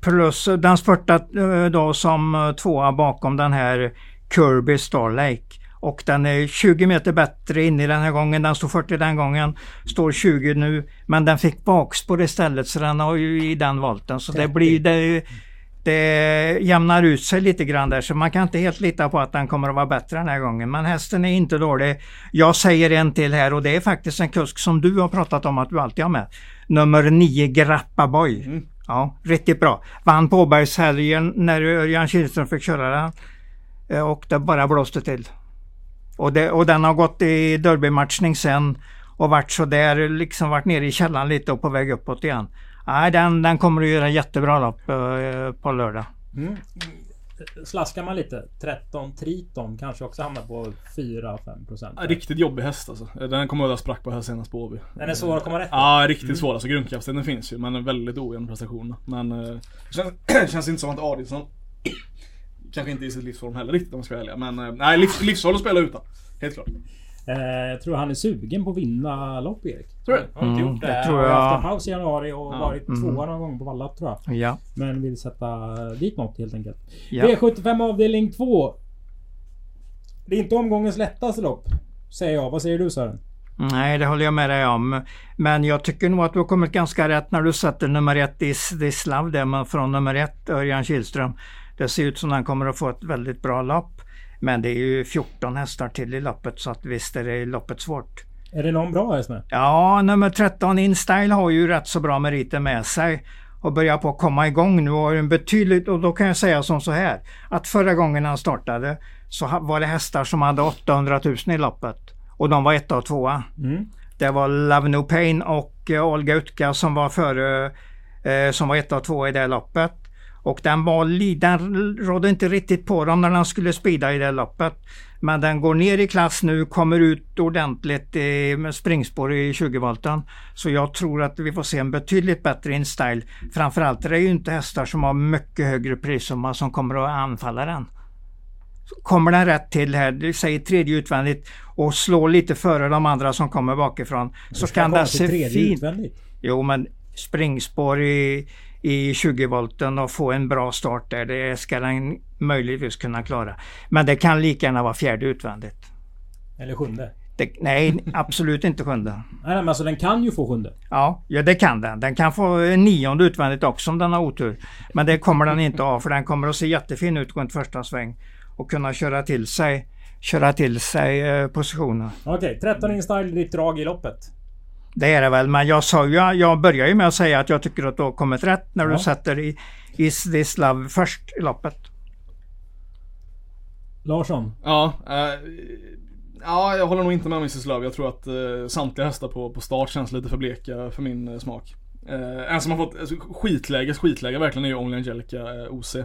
Plus den spurtade eh, då som eh, tvåa bakom den här Kirby Starlake. Och den är 20 meter bättre in i den här gången. Den stod 40 den gången. Står 20 nu. Men den fick bakspår istället så den har ju i den volten. Så det 30. blir det, det jämnar ut sig lite grann där. Så man kan inte helt lita på att den kommer att vara bättre den här gången. Men hästen är inte dålig. Jag säger en till här och det är faktiskt en kusk som du har pratat om att du alltid har med. Nummer 9 Grappa Boy. Mm. Ja, riktigt bra. Vann Påbergshelgen när Örjan Kihlström fick köra den. Eh, och det bara blåste till. Och, det, och den har gått i derbymatchning sen och varit så där liksom varit nere i källaren lite och på väg uppåt igen. Nej, den, den kommer att göra jättebra lopp eh, på lördag. Mm. Slaskar man lite, 13 Triton kanske också hamnar på 4-5%. Ja, Riktigt jobbig häst alltså. Den kommer jag sprack på här senast på Åby. Den är svår att komma rätt. Ja, riktigt svår. Alltså grundkapaciteten finns ju men en väldigt ojämn prestation. Men eh, känns, känns inte som att Adielsson kanske inte är i sitt livsform heller riktigt om jag ska ärlig. Men eh, nej, livs, livsfarlig att spela utan. Helt klart. Eh, jag tror han är sugen på att vinna lopp Erik. Tror du? Mm, gjort det. det tror Han har jag. haft en paus i januari och Ja. varit Mm. tvåa någon gång på Valla tror jag. Ja. Men vill sätta dit något helt enkelt. ja. V75 avdelning 2. Det är inte omgångens lättaste lopp. Säger jag. Vad säger du Sören? Nej, det håller jag med dig om. Men jag tycker nog att du har kommit ganska rätt när du sätter nummer ett i Dislav där man från nummer ett, Örjan Kihlström. Det ser ut som att han kommer att få ett väldigt bra lopp. Men det är ju 14 hästar till i loppet så att visst är det loppet svårt. Är det någon bra häst med? Ja, nummer 13 InStyle har ju rätt så bra meriter med sig och börjar på att komma igång nu och har en betydligt, och då kan jag säga som så här att förra gången han startade så var det hästar som hade 800 000 i loppet och de var etta och tvåa. Mm. Det var Love No Pain och eh, Olga Utka som var före, eh, som var etta och tvåa i det loppet. Och den var den rådde inte riktigt på dem när den skulle speeda i det loppet. Men den går ner i klass nu, kommer ut ordentligt med springspår i 20-volten. Så jag tror att vi får se en betydligt bättre InStyle. Framförallt är det ju inte hästar som har mycket högre prissumma som kommer att anfalla den. Kommer den rätt till här, det säger tredje utvändigt och slår lite före de andra som kommer bakifrån så kan den se fin utvändigt. Jo men springspår i, i 20 volten och få en bra start där. Det ska den möjligtvis kunna klara. Men det kan lika gärna vara fjärde utvändigt. Eller sjunde. Det, nej, absolut inte sjunde. Nej, men alltså den kan ju få sjunde. Ja, ja, det kan den. Den kan få nionde utvändigt också om den har otur. Men det kommer den inte ha för den kommer att se jättefin ut runt första sväng. Och kunna köra till sig, köra till sig eh, positionen. Okej, 13 in style, ditt drag i loppet. Det är det väl, men jag sa ju, jag börjar ju med att säga att jag tycker att du har kommit rätt när Ja. du sätter i Is this love först i loppet. Larsson. Ja, eh, ja, jag håller nog inte med Mrs Love. Jag tror att eh, samtliga hästar på, på start känns lite för bleka för min eh, smak. Eh, en som har fått alltså, skitläge, skitläge verkligen är ju Only Angelica eh, OC.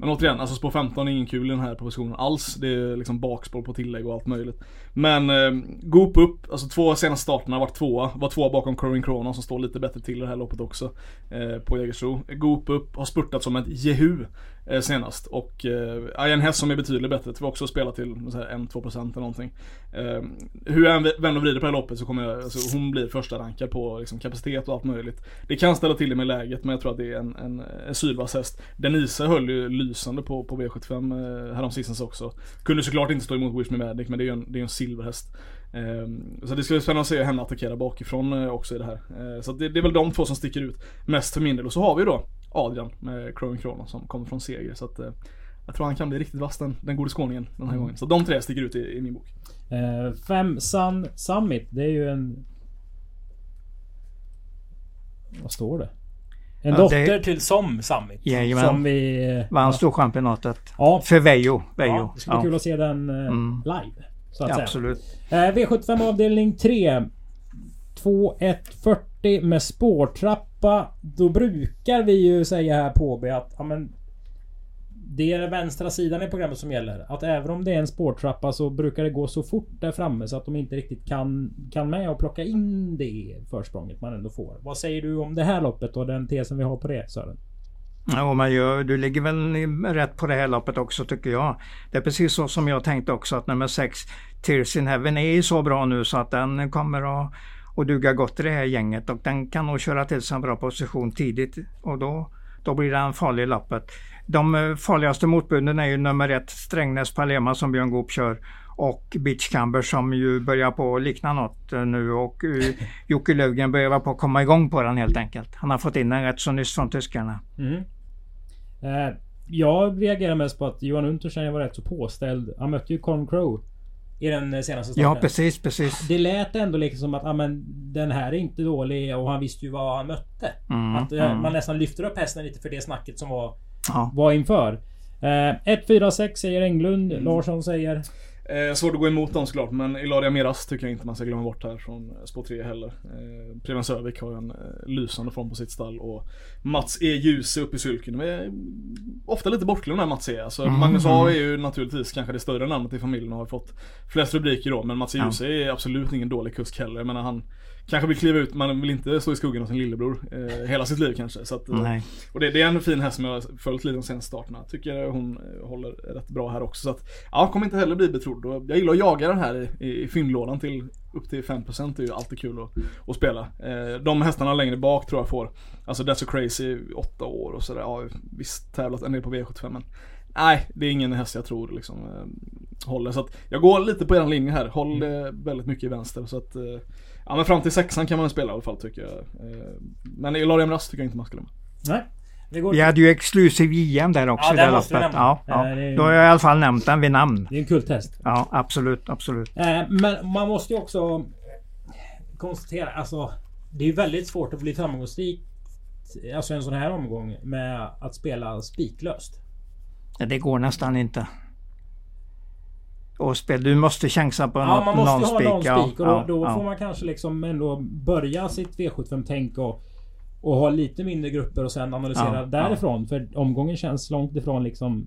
Men återigen, alltså spår 15 är ingen kul i den här positionen alls. Det är liksom bakspår på tillägg och allt möjligt. Men eh, Goop upp, alltså två senaste starterna har varit tvåa. Var tvåa bakom Corin Cronon som står lite bättre till i det här loppet också. Eh, på Jägersro. Goop upp, har spurtat som ett jehu eh, senast. Och eh, en häst som är betydligt bättre. Tror jag också spela till 1-2% eller någonting. Eh, hur jag än vänder och vrider på det här loppet så kommer jag, alltså, hon blir första rankad på liksom, kapacitet och allt möjligt. Det kan ställa till det med läget men jag tror att det är en, en, en sylvass häst. Denise höll ju lysande på, på V75 eh, häromsistens också. Kunde såklart inte stå emot Wish Me Magic men det är ju en, det är en silverhäst. Eh, så det skulle spännande att se henne attackera bakifrån eh, också i det här. Eh, så det, det är väl de två som sticker ut mest för min del. Och så har vi då Adrian med Crowing Kronos som kommer från seger. Så att eh, jag tror han kan bli riktigt vass den, den gode skåningen den här gången. Så de tre sticker ut i, i min bok. Eh, fem Sun Summit. Det är ju en... Vad står det? En Ja, dotter det- till Som Summit. Jajamän. Som vi... Vann storchampionatet. Ja, För Vejo. Vejo. ja, det ska bli kul att se den eh, Mm. live. Så att Ja, säga. absolut. Eh, V75 avdelning 3. 2140 med spårtrappa. Då brukar vi ju säga här på AB att ja, men, det är den vänstra sidan i programmet som gäller. Att även om det är en spårtrappa så brukar det gå så fort där framme så att de inte riktigt kan, kan med och plocka in det försprånget man ändå får. Vad säger du om det här loppet och den tesen vi har på det Sören? Ja, men jag, du ligger väl rätt på det här loppet också tycker jag. Det är precis så som jag tänkte också att nummer 6 Tears in Heaven är så bra nu så att den kommer att, att duga gott i det här gänget och den kan nog köra till sig en bra position tidigt och då, då blir den farlig i loppet. De eh, farligaste motbuden är ju nummer ett Strängnäs Palema som Björn Goop kör och Beach Camber som ju börjar på att likna något eh, nu och uh, Jocke Löfgren börjar på att komma igång på den helt enkelt. Han har fått in den rätt så nyss från tyskarna. Mm. Eh, jag reagerar mest på att Johan Untersteiner var rätt så påställd. Han mötte ju Con Crow i den eh, senaste starten. Ja precis, precis. Det lät ändå liksom som att ah, men, den här är inte dålig och han visste ju vad han mötte. Mm, att eh, mm. man nästan lyfter upp hästen lite för det snacket som var, Ja. var inför. Eh, 1, 4, 6 säger Englund. Mm. Larsson säger... Eh, svårt att gå emot dem såklart, men Ilaria Miras tycker jag inte man ska glömma bort här från spår 3 heller. Eh, Preben Sövik har en eh, lysande form på sitt stall och Mats E. Djuse uppe i sulken. De är ofta lite bortglömda Mats E. Alltså, Mm, Magnus A är ju naturligtvis kanske det större namnet i familjen och har fått flest rubriker då. Men Mats E. Ja. Djuse är absolut ingen dålig kusk heller. Jag menar han kanske vill kliva ut, man vill inte stå i skuggan av sin lillebror eh, hela sitt liv kanske. Så att, eh, och det, det är en fin häst som jag har följt lite de senaste starterna. Tycker hon eh, håller rätt bra här också. Så att, ja, kommer inte heller bli betrodd. Jag gillar att jaga den här i, i, fyndlådan till upp till 5% det är ju alltid kul att, att spela. Eh, de hästarna längre bak tror jag får, alltså That's So Crazy, 8 år och sådär. Ja, visst tävlat en del på V75 men Nej, det är ingen häst jag tror liksom eh, håller. Så att jag går lite på den linjen här. Håll det väldigt mycket i vänster. Så att, eh, ja men fram till sexan kan man spela i alla fall tycker jag. Eh, men Ilaria Rast tycker jag inte man ska glömma. Nej. Vi går Vi hade ju exklusiv JM där också Ja, i det måste vi loppet. nämna. Ja, Eh, ja. ju- Då har jag i alla fall nämnt den vid namn. Det är en kulthäst. Ja, absolut, absolut. Eh, men man måste ju också konstatera, alltså det är ju väldigt svårt att bli framgångsrik Alltså en sån här omgång med att spela spiklöst. Ja, Det går nästan inte. Och spel, du måste chansa på Ja, något, man måste någon ha spik. någon Ja, spik och då, ja, då ja. får man kanske liksom ändå börja sitt V75-tänk och, och ha lite mindre grupper och sen analysera Ja, därifrån. För omgången känns långt ifrån liksom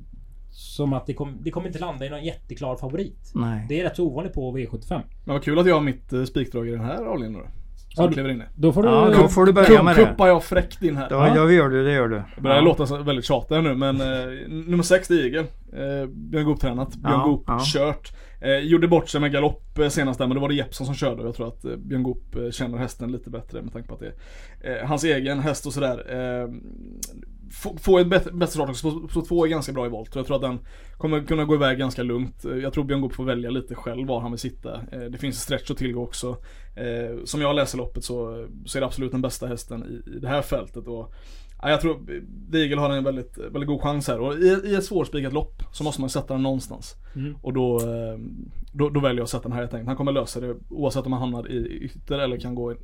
som att det, kom, det kommer inte landa i någon jätteklar favorit. Nej. Det är rätt så ovanligt på V75. Men vad kul att jag har mitt eh, spikdrag i den här avdelningen då. Som Ja, du- kliver in i. Då får du... Ja, då får du börja med det. Kuppar jag fräckt in här. Då, då gör du det, gör du. Jag börjar Ja. låta väldigt tjatig nu men eh, nummer 6 det är Igel. Eh, Björn Goop tränat, Björn Ja, Goop ja. kört. Eh, gjorde bort sig med galopp eh, senast där men då var det Jeppsson som körde och jag tror att eh, Björn Goop eh, känner hästen lite bättre med tanke på att det är eh, hans egen häst och sådär. Eh, få, få ett bättre, bättre start också. så två är ganska bra i volt och jag tror att den kommer kunna gå iväg ganska lugnt. Eh, jag tror Björn Goop får välja lite själv var han vill sitta. Eh, det finns stretch att tillgå också. Eh, som jag läser loppet så, så är det absolut den bästa hästen i, i det här fältet. Och, ja, jag tror Digel har en väldigt, väldigt god chans här. Och i, i ett svårspikat lopp så måste man sätta den någonstans. Mm. Och då, eh, då, då väljer jag att sätta den här helt enkelt. Han kommer lösa det oavsett om han hamnar i ytter eller kan gå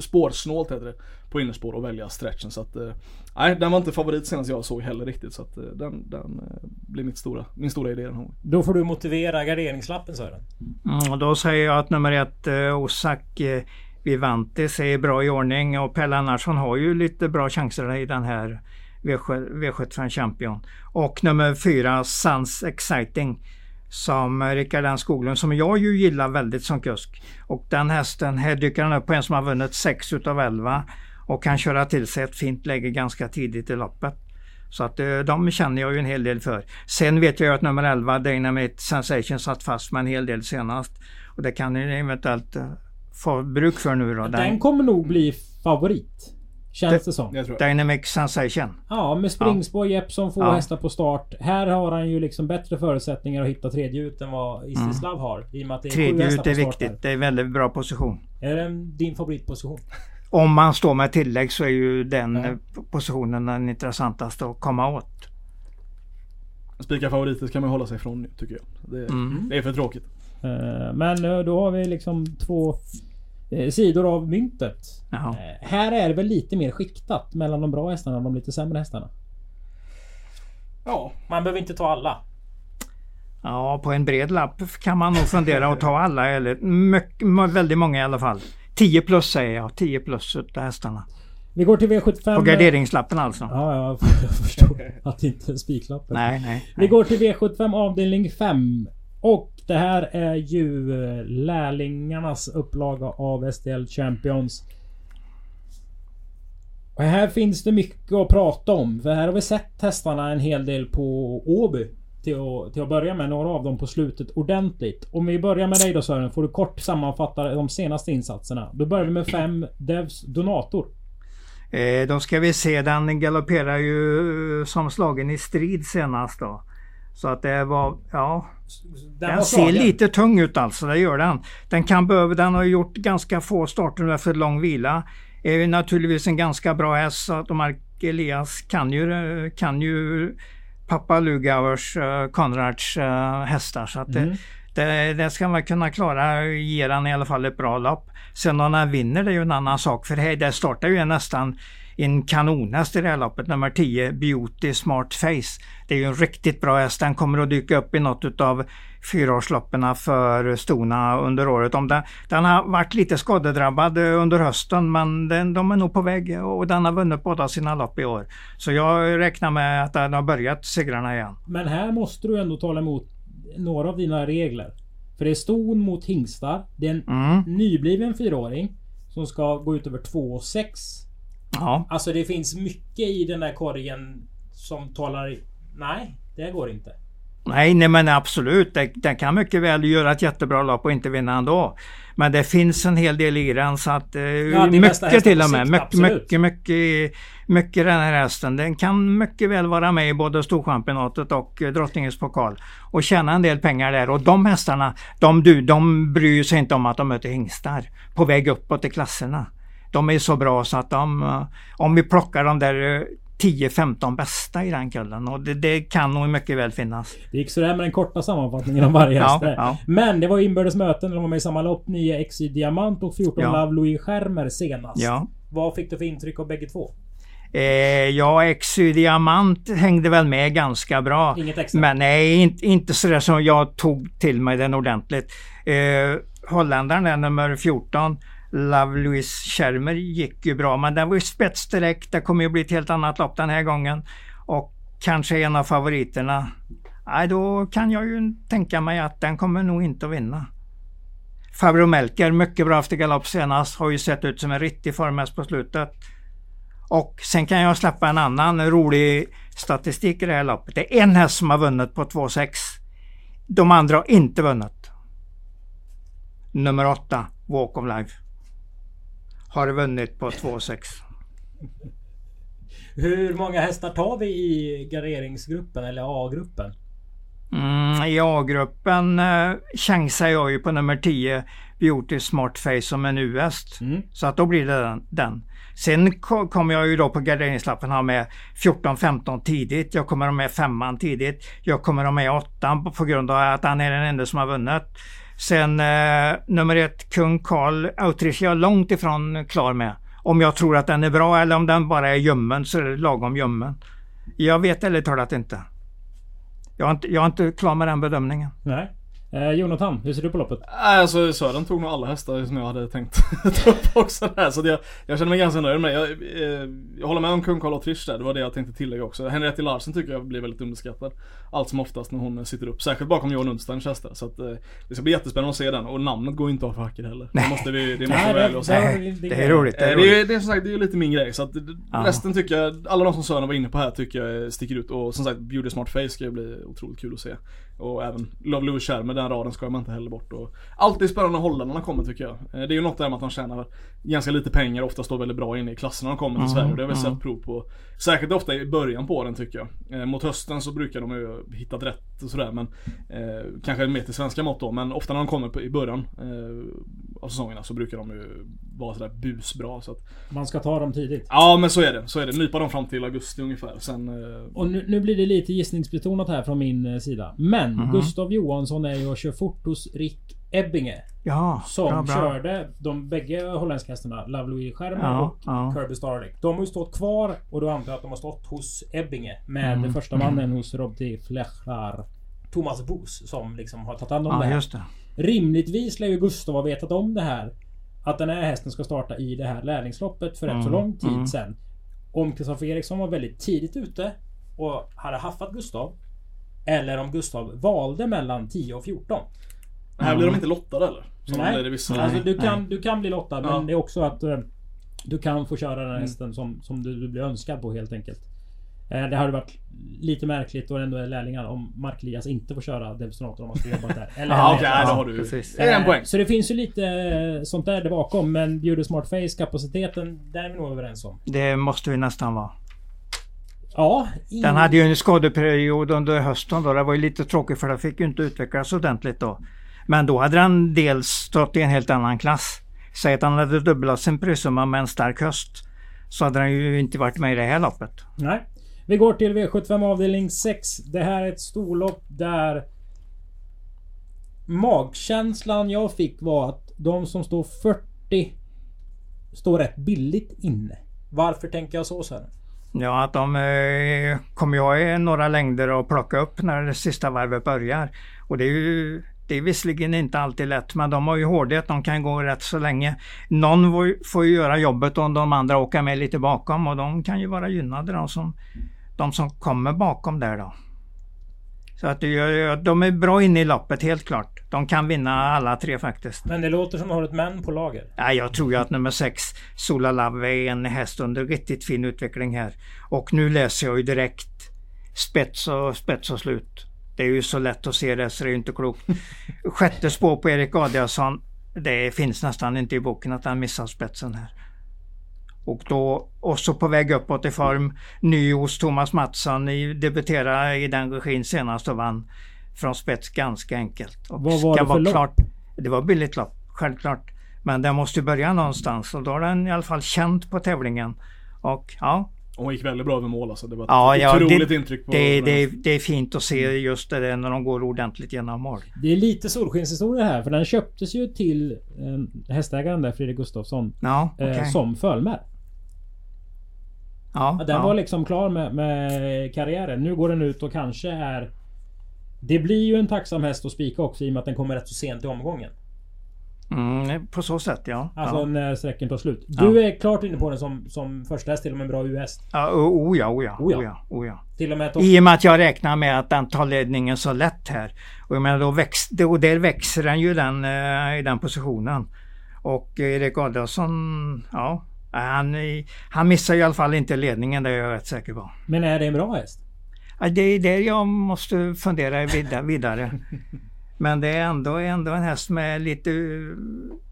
spårsnålt heter det. På innerspår och välja stretchen. Så att, eh, nej den var inte favorit senast jag såg heller riktigt. Så att eh, den, den blir mitt stora, min stora idé den här. Då får du motivera garderingslappen Sören. Mm, då säger jag att nummer ett, Osak eh, Vivantes är bra i ordning och Pelle Annarsson har ju lite bra chanser i den här V75 Champion. Och nummer fyra, Sans Exciting. Som Rickard N Skoglund, som jag ju gillar väldigt som kusk. Och den hästen, här dyker han upp på en som har vunnit 6 utav 11 och kan köra till sig ett fint läge ganska tidigt i loppet. Så att eh, de känner jag ju en hel del för. Sen vet jag ju att nummer 11, Dynamite Sensation, satt fast med en hel del senast. Och det kan ju eventuellt eh, få bruk för nu då. Den Den, kommer nog bli favorit. Känns det som. Dynamic Sensation. Ja, med springspår Jeppsson får Ja. hästar på start. Här har han ju liksom bättre förutsättningar att hitta tredje ut än vad Istislav har. I och med att det är Mm. Tredje ut är viktigt. Det är väldigt bra position. Är det din favoritposition? Om man står med tillägg så är ju den Ja. eh, positionen den intressantaste att komma åt. Spika favoriter kan man hålla sig ifrån nu tycker jag. Det, Mm. det är för tråkigt. Eh, Men eh, då har vi liksom två eh, sidor av myntet. Jaha. Här är det väl lite mer skiktat mellan de bra hästarna och de lite sämre hästarna. Ja, Man behöver inte ta alla. Ja, på en bred lapp kan man nog fundera och ta alla eller mycket, väldigt många i alla fall. 10 plus säger jag. 10 plus utav hästarna. Vi går till V75. På garderingslappen alltså. Ja, ja, jag förstår att det inte är spiklappen. Nej, nej. Vi nej. går till V75 avdelning 5. Och det här är ju eh, lärlingarnas upplaga av STL Champions. Och här finns det mycket att prata om. För här har vi sett hästarna en hel del på Åby. Till att, till att börja med. Några av dem på slutet ordentligt. Om vi börjar med dig då Sören. Får du kort sammanfatta de senaste insatserna. Då börjar vi med fem Devs Donator. Eh, då ska vi se, den galopperar ju eh, som slagen i strid senast då. Så att det var, ja. Den, Den var ser lite tung ut alltså, det gör den. Den kan behöva, den har gjort ganska få starter nu efter lång vila. Är ju naturligtvis en ganska bra häst så att Mark Elias kan ju, eh, kan ju pappa Lugauers, uh, Konrads eh, hästar. Så att det, Mm. det, det ska man kunna klara, ge den i alla fall ett bra lopp. Sen om han vinner det är ju en annan sak för här, det startar ju nästan en kanonhäst i det här loppet, nummer 10, Beauty Smart Face. Det är ju en riktigt bra häst. Den kommer att dyka upp i något av fyraårsloppen för Stona under året. Om den, den har varit lite skadedrabbad eh, under hösten men den, de är nog på väg och den har vunnit båda sina lopp i år. Så jag räknar med att den har börjat segrarna igen. Men här måste du ändå tala emot några av dina regler. För det är ston mot hingstar. Det är en Mm. nybliven fyraåring. Som ska gå ut över 2 och 6. Ja. Alltså det finns mycket i den där korgen som talar... Nej, det går inte. Nej, nej men absolut. Den kan mycket väl göra ett jättebra lopp och inte vinna ändå. Men det finns en hel del i den så att... eh, hästen mycket till och med. sikt, mycket, absolut. mycket, mycket, mycket den här hästen. Den kan mycket väl vara med i både Storchampionatet och eh, Drottningens pokal. Och tjäna en del pengar där. Och de hästarna, de, de bryr sig inte om att de möter hingstar. På väg uppåt i klasserna. De är så bra så att de... eh, Om vi plockar de där eh, 10-15 bästa i den kullen. Och det, det kan nog mycket väl finnas. Det gick sådär med den korta sammanfattningen av varje Ja, häst där. ja. Men det var inbördes möten. De var med i samma lopp. 9 XY Diamant och 14 Ja. Love Louis Schermer senast. Ja. Vad fick du för intryck av bägge två? Eh, ja, XY Diamant hängde väl med ganska bra. Inget extra? Men nej, inte, inte sådär som jag tog till mig den ordentligt. Eh, Holländaren nummer 14, Love Louise Schermer gick ju bra. Men den var ju spets direkt. Det kommer ju bli ett helt annat lopp den här gången. Och kanske en av favoriterna. Nej, då kan jag ju tänka mig att den kommer nog inte att vinna. Fabro Melker, mycket bra efter galopp senast. Har ju sett ut som en riktig formhäst på slutet. Och sen kan jag släppa en annan rolig statistik i det här loppet. Det är en häst som har vunnit på 2,6. De andra har inte vunnit. Nummer 8, Walk of Life. Har vunnit på 2,6. Hur många hästar tar vi i garderingsgruppen eller A-gruppen? Mm, I A-gruppen eh, chansar jag ju på nummer 10, Beauty Smart Face som en U-häst. Mm. Så att då blir det den. den. Sen ko- kommer jag ju då på garderingslappen ha med 14-15 tidigt. Jag kommer ha med femman tidigt. Jag kommer ha med åttan på- på grund av att han är den enda som har vunnit. Sen eh, nummer ett, Kung Karl Autriche, jag är långt ifrån klar med. Om jag tror att den är bra eller om den bara är ljummen så är det lagom ljummen. Jag vet ärligt talat inte. Jag är inte, jag är inte klar med den bedömningen. Nej. Eh, Jonathan, hur ser du på loppet? Nej, alltså Sören tog nog alla hästar som jag hade tänkt ta upp också där. Så jag, jag känner mig ganska nöjd med det. Jag, eh, jag håller med om kung Karl och Trish där. Det var det jag tänkte tillägga också. Henriette Larsen tycker jag blir väldigt underskattad. Allt som oftast när hon sitter upp. Särskilt bakom JohanUndsteins hästar. Så att eh, det ska bli jättespännande att se den. Och namnet går inte av för hacket heller. Det måste vi, det måste vi vara ärliga och säga. Nej, det är roligt. Det Eh, är Det roligt. är, det är som sagt, det är lite min grej. Så att det- Ja. resten tycker jag, alla de som Sören var inne på här tycker jag sticker ut. Och som sagt, Beauty Smart Face ska ju bli otroligt kul att se. Och även Love Louis Schermer, den raden ska man inte heller bort. Och alltid spännande när holländarna kommer tycker jag. Eh, Det är ju något där med att de tjänar ganska lite pengar, ofta står väldigt bra inne i klasserna de kommer till Mm, Sverige. Det har vi mm. sett prov på. Särskilt ofta i början på den tycker jag. Eh, mot hösten så brukar de ju hittat rätt och sådär. Men eh, kanske mer till svenska mått då. Men ofta när de kommer på, i början eh, av säsongerna så brukar de ju vara sådär busbra. Så att, Man ska ta dem tidigt. ja men så är det. Så är det. Nypa dem fram till augusti ungefär. Sen... Eh, Och nu, nu blir det lite gissningsbetonat här från min eh, sida. Men Mhm. Gustav Johansson är ju och kör fort hos Rick Ebbinge. Ja, Som bra, bra. körde de bägge holländska hästarna, Louis Schermer Ja, och ja. Kirby Starlick. De har ju stått kvar och då antar jag att de har stått hos Ebbinge med Mm, första mannen hos Rob T. Flechar. Thomas Boos som liksom har tagit hand om det Ja, här. just det. Rimligtvis lär ju Gustav ha vetat om det här. Att den här hästen ska starta i det här lärlingsloppet för rätt så Mm, lång tid mm. sedan. Om Kristoffer Eriksson var väldigt tidigt ute och hade haffat Gustav. Eller om Gustav valde mellan 10 och 14. Här blir de inte lottade eller? Som Nej. vissa. Alltså du nej. kan, du kan bli lottad men Ja. Mm. det är också att eh, du kan få köra den här hästen som, som du, du blir önskad på helt enkelt. Eh, det hade varit lite märkligt och ändå är lärlingar om Mark Elias inte får köra Devstonator om han skulle jobbat där. Eller Ja, eller- då har du... precis. Det är en poäng. Så det finns ju lite eh, sånt där, där bakom. Men Bjuder Smart Face kapaciteten, där är vi nog överens om. Det måste vi nästan vara. Ja. i- Den hade ju en skadeperiod under hösten då. Det var ju lite tråkigt för det fick ju inte utvecklas ordentligt då. Men då hade den dels stått i en helt annan klass. Säg att han hade dubblat sin prissumma med en stark höst. Så hade den ju inte varit med i det här loppet. Nej. Vi går till V75 avdelning 6. Det här är ett storlopp där magkänslan jag fick var att de som står 40 står rätt billigt inne. Varför tänker jag så sen? Ja, att de eh, kommer jag i några längder att plocka upp när det sista varvet börjar. Och det är ju det är visserligen inte alltid lätt, men de har ju hårdhet. De kan gå rätt så länge. Någon får ju- får ju göra jobbet och de andra åker med lite bakom och de kan ju vara gynnade de som, de som kommer bakom där då. Så att det de är bra inne i loppet helt klart. De kan vinna alla tre faktiskt. Men det låter som att har ett män på lager. Ja, jag tror ju att nummer 6, Sola Love, är en häst under riktigt fin utveckling här. Och nu läser jag ju direkt spets och, spets och slut. Det är ju så lätt att se det så det är ju inte klokt. Sjätte spår på Erik Adiasson. Det finns nästan inte i boken att han missar spetsen här. Och då också på väg uppåt i form. Ny hos Thomas Mattsson. Debuterade i den regin senast och vann från spets ganska enkelt. Och Vad var ska det för lopp? klart. Det var billigt lopp, självklart. Men den måste börja någonstans och då har den i alla fall känt på tävlingen. Och ja, Och hon gick väldigt bra över mål alltså. Det var ett ja, ja otroligt det, intryck på det, det, det är fint att se just det där när de går ordentligt genom mål. Det är lite solskenshistoria här för den köptes ju till eh, hästägaren där, Fredrik Gustafsson. Ja, Eh, okej. Som Fölmer. Ja, Den ja. var liksom klar med, med karriären. Nu går den ut och kanske är... Det blir ju en tacksam häst att spika också i och med att den kommer rätt så sent i omgången. Mm, på så sätt ja. Alltså ja. när sträcken tar slut. Du är klart inne på den som, som första häst till och med en bra US. Ja, o- oh ja, oh ja, Oh ja. oh ja. Till och med. I och med att jag räknar med att den tar ledningen så lätt här. Och jag menar då väx, och där växer den ju den, eh, i den positionen. Och Erik Adolfsson, ja. Han, han missar i alla fall inte ledningen, det är jag rätt säker på. Men är det en bra häst? Det är där jag måste fundera vid- vidare. Men det är ändå, ändå en häst med lite...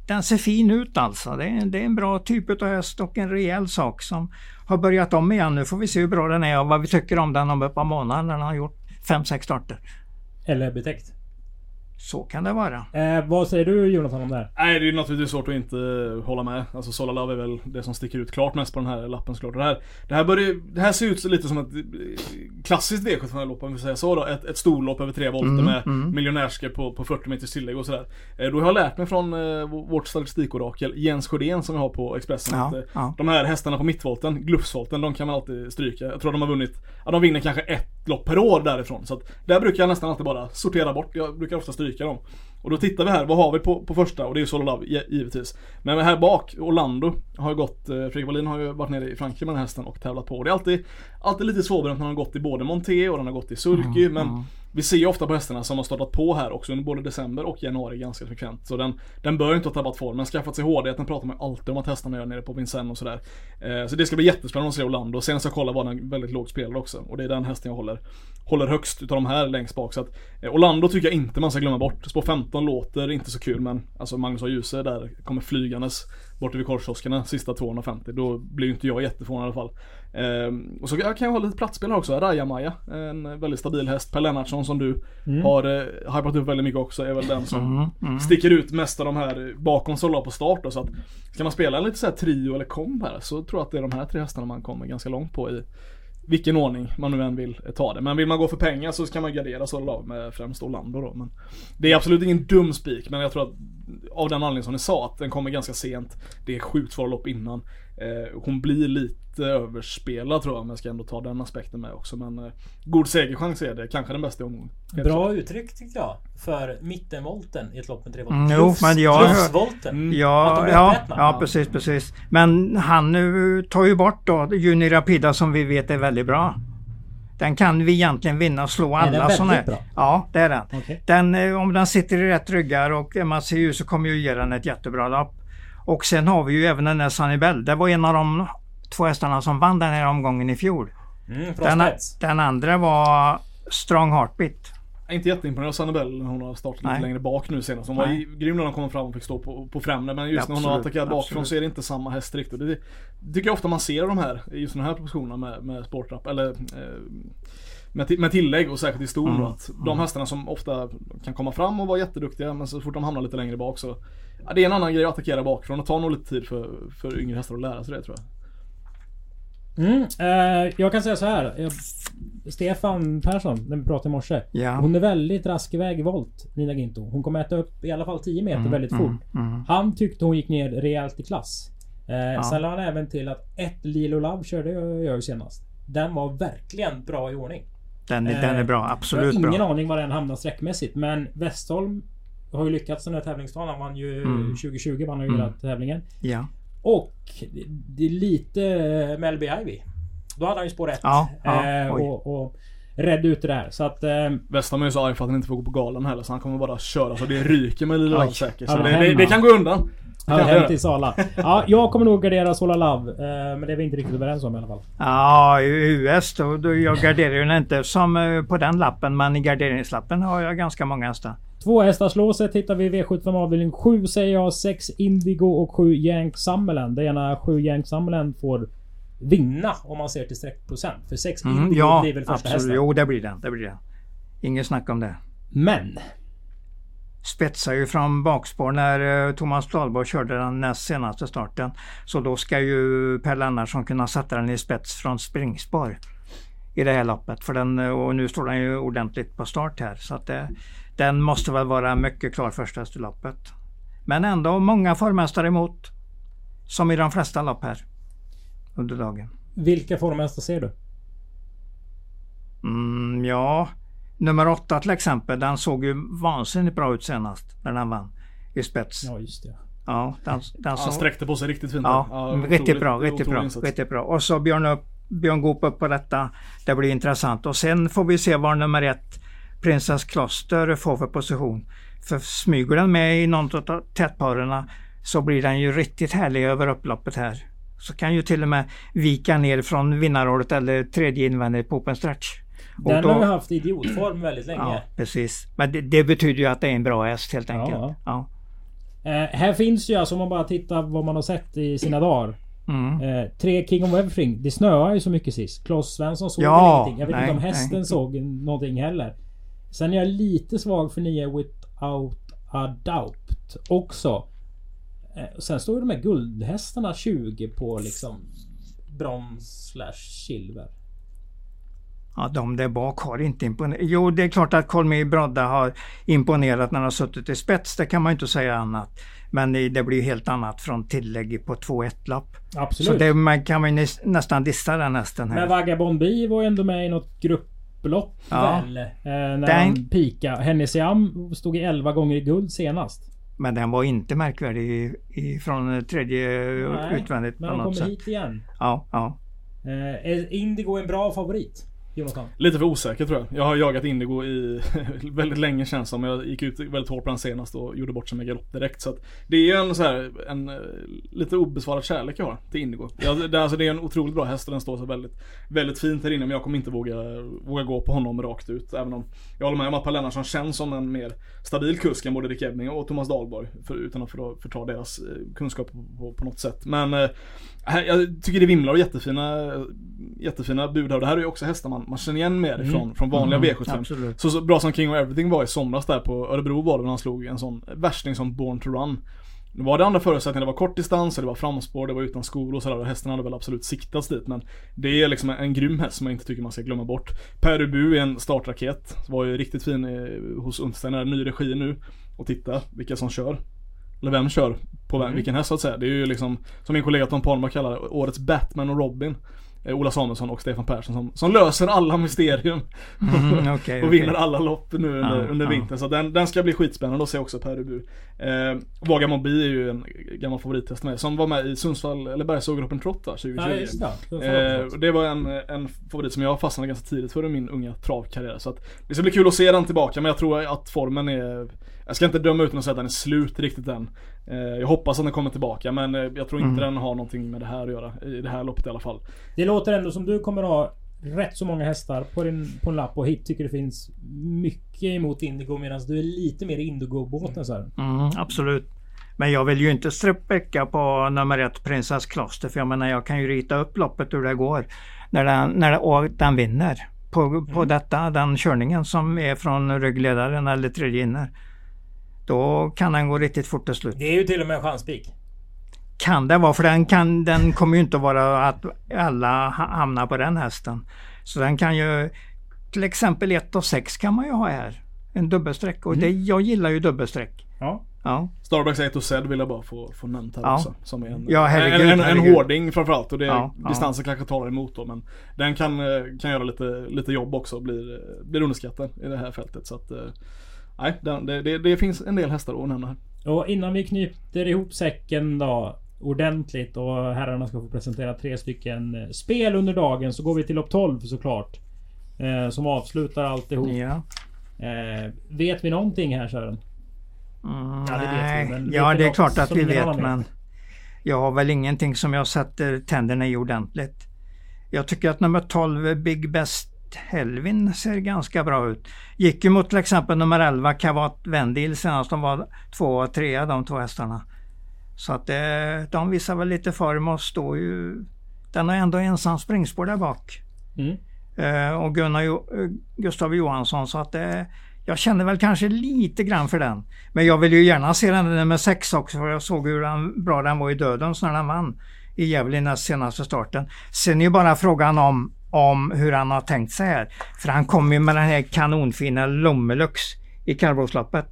Den ser fin ut alltså. Det är, det är en bra typ av häst och en rejäl sak som har börjat om igen. Nu får vi se hur bra den är och vad vi tycker om den om ett par månader när den har gjort fem sex starter. Eller betäckt? Så kan det vara. Eh, vad säger du Jonathan om det här? Nej det är naturligtvis svårt att inte hålla med. Alltså Sola Love är väl det som sticker ut klart mest på den här lappen såklart. Det här, det här, börjar, det här ser ut lite som ett eh, klassiskt V75-lopp om vi säger så då. Ett, ett storlopp över tre volter Mm, med mm. miljonärsker på, på 40 meters tillägg och sådär. Eh, Då har jag lärt mig från eh, vårt statistikorakel Jens Sjödén som vi har på Expressen Ja, att eh, ja. de här hästarna på mittvolten, Glufsvolten, de kan man alltid stryka. Jag tror de har vunnit, ja de vinner kanske ett lopp per år därifrån. Så att där brukar jag nästan alltid bara sortera bort. Jag brukar ofta stryka dem. Och då tittar vi här, vad har vi på, på första? Och det är ju Solo Love, gi- givetvis. Men här bak, Orlando har ju gått, eh, Fredrik Wallin har ju varit nere i Frankrike med den hästen och tävlat på. Det är alltid, alltid lite svårbedömt när den har gått i både Monté och den har gått i Sulky. Mm, men mm. vi ser ju ofta på hästarna som har startat på här också under både december och januari ganska frekvent. Så den, den bör ju inte ha tappat formen, skaffat sig hårdheten pratar man ju alltid om att hästarna gör nere på Vincennes och sådär. Eh, så det ska bli jättespännande att se Orlando. Senast jag kollade var den väldigt lågt spelad också. Och det är den hästen jag håller, håller högst utav de här längst bak. Så att, eh, Orlando tycker jag inte man ska glömma bort. Spår 15 låter inte så kul men alltså Magnus A. Djuse där kommer flygandes bort vid korvkioskerna sista 250. Då blir ju inte jag jätteförvånad i alla fall. Ehm, och så kan jag ha lite platsspelare också. Raja-Maja, en väldigt stabil häst. Per Lennartsson som du Mm. har eh, hypat upp väldigt mycket också är väl den som Mm, mm. sticker ut mest av de här bakom Sola på start då, så att Ska man spela en lite så här trio eller komp här så tror jag att det är de här tre hästarna man kommer ganska långt på i vilken ordning man nu än vill ta det. Men vill man gå för pengar så kan man gardera Solar med främst Orlando då. Men det är absolut ingen dum spik men jag tror att av den anledningen som ni sa att den kommer ganska sent. Det är sjukt svåra lopp innan. Eh, hon blir lite överspelad tror jag, men jag ska ändå ta den aspekten med också. Men eh, god segerchans är det, kanske den bästa omgången. Bra uttryck tyckte jag. För mittenvolten i ett lopp med tre volter. Mm, jo, men jag- Plusvolten. Mm. Ja, ja, ja, precis, precis. Men han nu tar ju bort då Juni Rapida som vi vet är väldigt bra. Den kan vi egentligen vinna och slå alla sådana här. bra? Ja, det är den. Okej. den. eh, Om den sitter i rätt ryggar och man ser ju så kommer ju ge den ett jättebra lopp. Och sen har vi ju även den där Sunny Bell. Det var en av de två hästarna som vann den här omgången i fjol. Mm, Den, den andra var Strong Heartbeat. Jag är inte jätteimponerad av Sannibel när hon har startat lite Nej. längre bak nu senast. Hon var Nej. grym när hon kom fram och fick stå på, på främre. Men just när hon har Absolut, attackerat bakifrån så är det inte samma häst riktigt. Det, det tycker jag ofta man ser de här, i just den här proportionerna med, med sportrapp. Eller eh, med, ti- med tillägg och särskilt i stor Mm, att De hästarna som ofta kan komma fram och vara jätteduktiga men så fort de hamnar lite längre bak så ja, Det är en annan grej att attackera bakifrån och tar nog lite tid för, för yngre hästar att lära sig det tror jag. Mm, eh, jag kan säga så här. Jag, Stefan Persson, när vi pratade i morse. Ja. Hon är väldigt rask iväg i volt, Nina Ginto. Hon kommer äta upp i alla fall 10 meter väldigt fort. Mm. Han tyckte hon gick ner rejält i klass. Eh, Sen la han även till att ett Lilo Love körde jag jag ju senast. Den var verkligen bra i ordning. Den, är- den är bra, Jag har absolut ingen bra. aning var den hamnar sträckmässigt. Men Westholm har ju lyckats den här tävlingsdagen. Han vann ju Mm. 2020 vann han ju hela tävlingen. Ja. Och det- är lite eh, Melby Ivy. Då hade han ju spår 1. Ja, ja, eh, och, och redde ut det där. Så att... Eh, Westham är ju så arg för att han inte får gå på galan heller så han kommer bara köra så det ryker med Lilla säkert. Så det, det, det kan gå undan. Han hem till Sala. Ja, jag kommer nog gardera Sola Love. Eh, men det är vi inte riktigt överens om i alla fall. Ja, US då, då jag garderar ju inte som eh, på den lappen men i garderingslappen har jag ganska många hästar. Två hästar slåset hittar vi i V75 avdelning 7 säger jag. 6 Indigo och 7 Yank Summerland. Det ena 7 Yank Summerland får vinna om man ser till streckprocent. För 6 Mm, Indigo ja, blir väl första absolut. hästen. Jo, det blir den. Det blir den. Inget snack om det. Men Spetsar ju från bakspår när eh, Thomas Dahlborg körde den näst senaste starten. Så då ska ju Per Lennartsson kunna sätta den i spets från springspår i det här loppet. För den, eh, och nu står den ju ordentligt på start här. Så att det, den måste väl vara mycket klar första loppet. Men ändå många formmästare emot. Som i de flesta lopp här under dagen. vilka formhästar ser du? Mm, ja, nummer åtta till exempel. Den såg ju vansinnigt bra ut senast när den vann i spets. Ja, Ja just det. den, den Han såg, sträckte på sig riktigt fint. ja, där. riktigt otroligt- bra, riktigt bra, insats. riktigt bra. Och så Björn, upp, Björn Goop upp på detta. Det blir intressant. Och sen får vi se var nummer ett, Princess Kloster, får för position. För smyger den med i någon av tätparen så blir den ju riktigt härlig över upploppet här. Så kan ju till och med vika ner från vinnarrådet eller tredje invändigt på open stretch. Och Den då- har ju haft idiotform väldigt länge. Ja, precis. Men det, det betyder ju att det är en bra häst helt enkelt. Ja. Ja. Eh, här finns ju alltså om man bara tittar vad man har sett i sina dagar. Mm. Eh, tre King of Everything. Det snöade ju så mycket sist. Klas Svensson såg Ja, ingenting. Jag vet nej, inte om hästen nej. såg någonting heller. Sen är jag lite svag för nya Without a Doubt också. Eh, sen står ju de här guldhästarna 20 på liksom brons slash silver. Ja, de där bak har inte imponerat. Jo, det är klart att Colmy Brodda har imponerat när han har suttit i spets. Det kan man ju inte säga annat. Men det blir ju helt annat från tillägg på 2-1-lapp. Absolut. Så det man kan näs- nästan dissa den hästen här. Men Vagabond B var ju ändå med i något grupplopp Ja. väl? Eh, när Den- han pika. Hennessy Am stod i 11 gånger i guld senast. Men den var inte märkvärdig från tredje Nej, utvändigt Men på han något kommer sätt. hit igen. Ja, ja. Eh, är Indigo en bra favorit? Jonathan? Lite för osäker tror jag. Jag har jagat Indigo i väldigt länge känns som. Jag gick ut väldigt hårt på den senast och gjorde bort sig med galopp direkt. Så att det är ju en så här, en eh, lite obesvarad kärlek jag har till Indigo. Jag, det, alltså det är en otroligt bra häst och den står sig väldigt, väldigt fint här inne. Men jag kommer inte våga, våga gå på honom rakt ut. Även om jag håller med om att Per Lennartsson känns som en mer stabil kusk än både Rick Ebbing och Thomas Dahlborg. För, utan att förta deras eh, kunskap på, på, på något sätt. Men eh, jag tycker det vimlar av jättefina, jättefina bud här. Det här är ju också hästar man, man känner igen mer ifrån från vanliga Mm, V75. absolut. Så, så bra som King of Everything var i somras där på Örebro var det när han slog en sån värsting som Born to Run. Nu var det andra förutsättningar, det var kort distans, det var framspår, det var utan skor och sådär och hästen hade väl absolut siktats dit men Det är liksom en grym häst som jag inte tycker man ska glömma bort Perubu är en startraket, var ju riktigt fin hos Unterstein, är ny regi nu Och titta vilka som kör Eller vem kör på mm. vilken häst så att säga. Det är ju liksom Som min kollega Tom Palmer kallar det, årets Batman och Robin Eh, Ola Samuelsson och Stefan Persson som, som löser alla mysterium. Mm, okay, och vinner alla lopp nu under, ja, under vintern. Så den, den ska bli skitspännande att se också Per Rubu. Eh, Vaga Mobi är ju en gammal favorithäst med som var med i Sundsvall, eller Bergsåger Open Trot 2020. Ja, just det. Eh, det var en, en favorit som jag fastnade ganska tidigt för i min unga travkarriär. Så att det ska bli kul att se den tillbaka men jag tror att formen är jag ska inte döma ut den och säga att den är slut riktigt än. Eh, jag hoppas att den kommer tillbaka men eh, jag tror inte mm. den har någonting med det här att göra. I det här loppet i alla fall. Det låter ändå som du kommer ha rätt så många hästar på, din, på en lapp och hit tycker det finns mycket emot Indigo medan du är lite mer Indigo-båten så mm, absolut. Men jag vill ju inte sträcka på nummer ett Prinsess Kloster för jag menar jag kan ju rita upp loppet hur det går. När den, när det, och den vinner. På, på mm. detta, den körningen som är från ryggledaren eller tredje inner. Då kan den gå riktigt fort till slut. Det är ju till och med en chanspik. Kan det vara, för den, kan, den kommer ju inte att vara att alla hamnar på den hästen. Så den kan ju till exempel 1 och 6 kan man ju ha här. En dubbelsträck och mm. det, jag gillar ju dubbelsträck. Ja. Ja. Starbucks 1 och Z vill jag bara få, få nämnt här ja. också. Som är en, ja, herregud, en, en, en hårding framförallt och det ja, distansen kanske talar emot då men Den kan, eh, kan göra lite, lite jobb också och blir, blir underskattad i det här fältet så att nej, det, det, det, finns en del hästar att nämna här. Och innan vi knyter ihop säcken då ordentligt och herrarna ska få presentera tre stycken eh, spel under dagen så går vi till lopp 12 såklart. Eh, som avslutar alltihop. Ja. Eh, vet vi någonting här Sören? Mm, ja, det vet vi, men ja, det är klart att vi vet men jag har väl ingenting som jag sätter tänderna i ordentligt. Jag tycker att nummer 12 Big Best Helvin ser ganska bra ut. Gick ju mot till exempel nummer 11 Kavat Vendil senast. De var två och trea de två hästarna. Så att eh, de visar väl lite form och står ju... Den har ändå ensam springspår där bak. Mm. Eh, och Gunnar jo, eh, Gustav Johansson så att eh, jag känner väl kanske lite grann för den. Men jag vill ju gärna se den nummer 6 också för jag såg hur den, bra den var i dödens när den vann i Gävle i näst senaste starten. Sen är ju bara frågan om om hur han har tänkt sig här. För han kommer ju med den här kanonfina Lommelux i kallblodsloppet.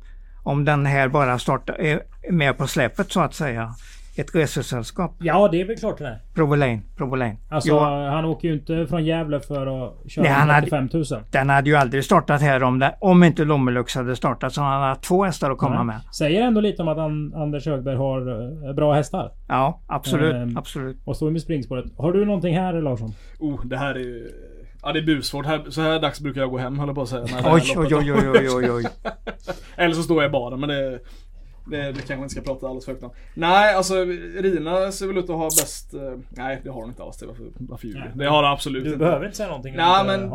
Om den här bara startar, är med på släpet så att säga. Ett resesällskap. Ja det är väl klart det är. Provolane. Provolane. Alltså jo. han åker ju inte från Gävle för att köra Nej, han 85 000. den hade ju aldrig startat här om, det, om inte Lommelux hade startat. Så han hade haft två hästar att komma Nej. med. Säger ändå lite om att han, Anders Högberg har eh, bra hästar. Ja absolut. Ehm, absolut. Och står med springspåret. Har du någonting här Larsson? Oh det här är ju Ja det är busvårt. Här, så här dags brukar jag gå hem höll jag på att säga. Oj, oj, oj, oj, oj, oj. Eller så står jag i baren men det det, det kanske inte ska prata alldeles för högt om. Nej, alltså Rina ser väl ut att ha bäst... Eh, nej, det har hon inte alls. Det varför, varför ljuger Det har hon absolut du inte. Du behöver inte säga någonting nej, men,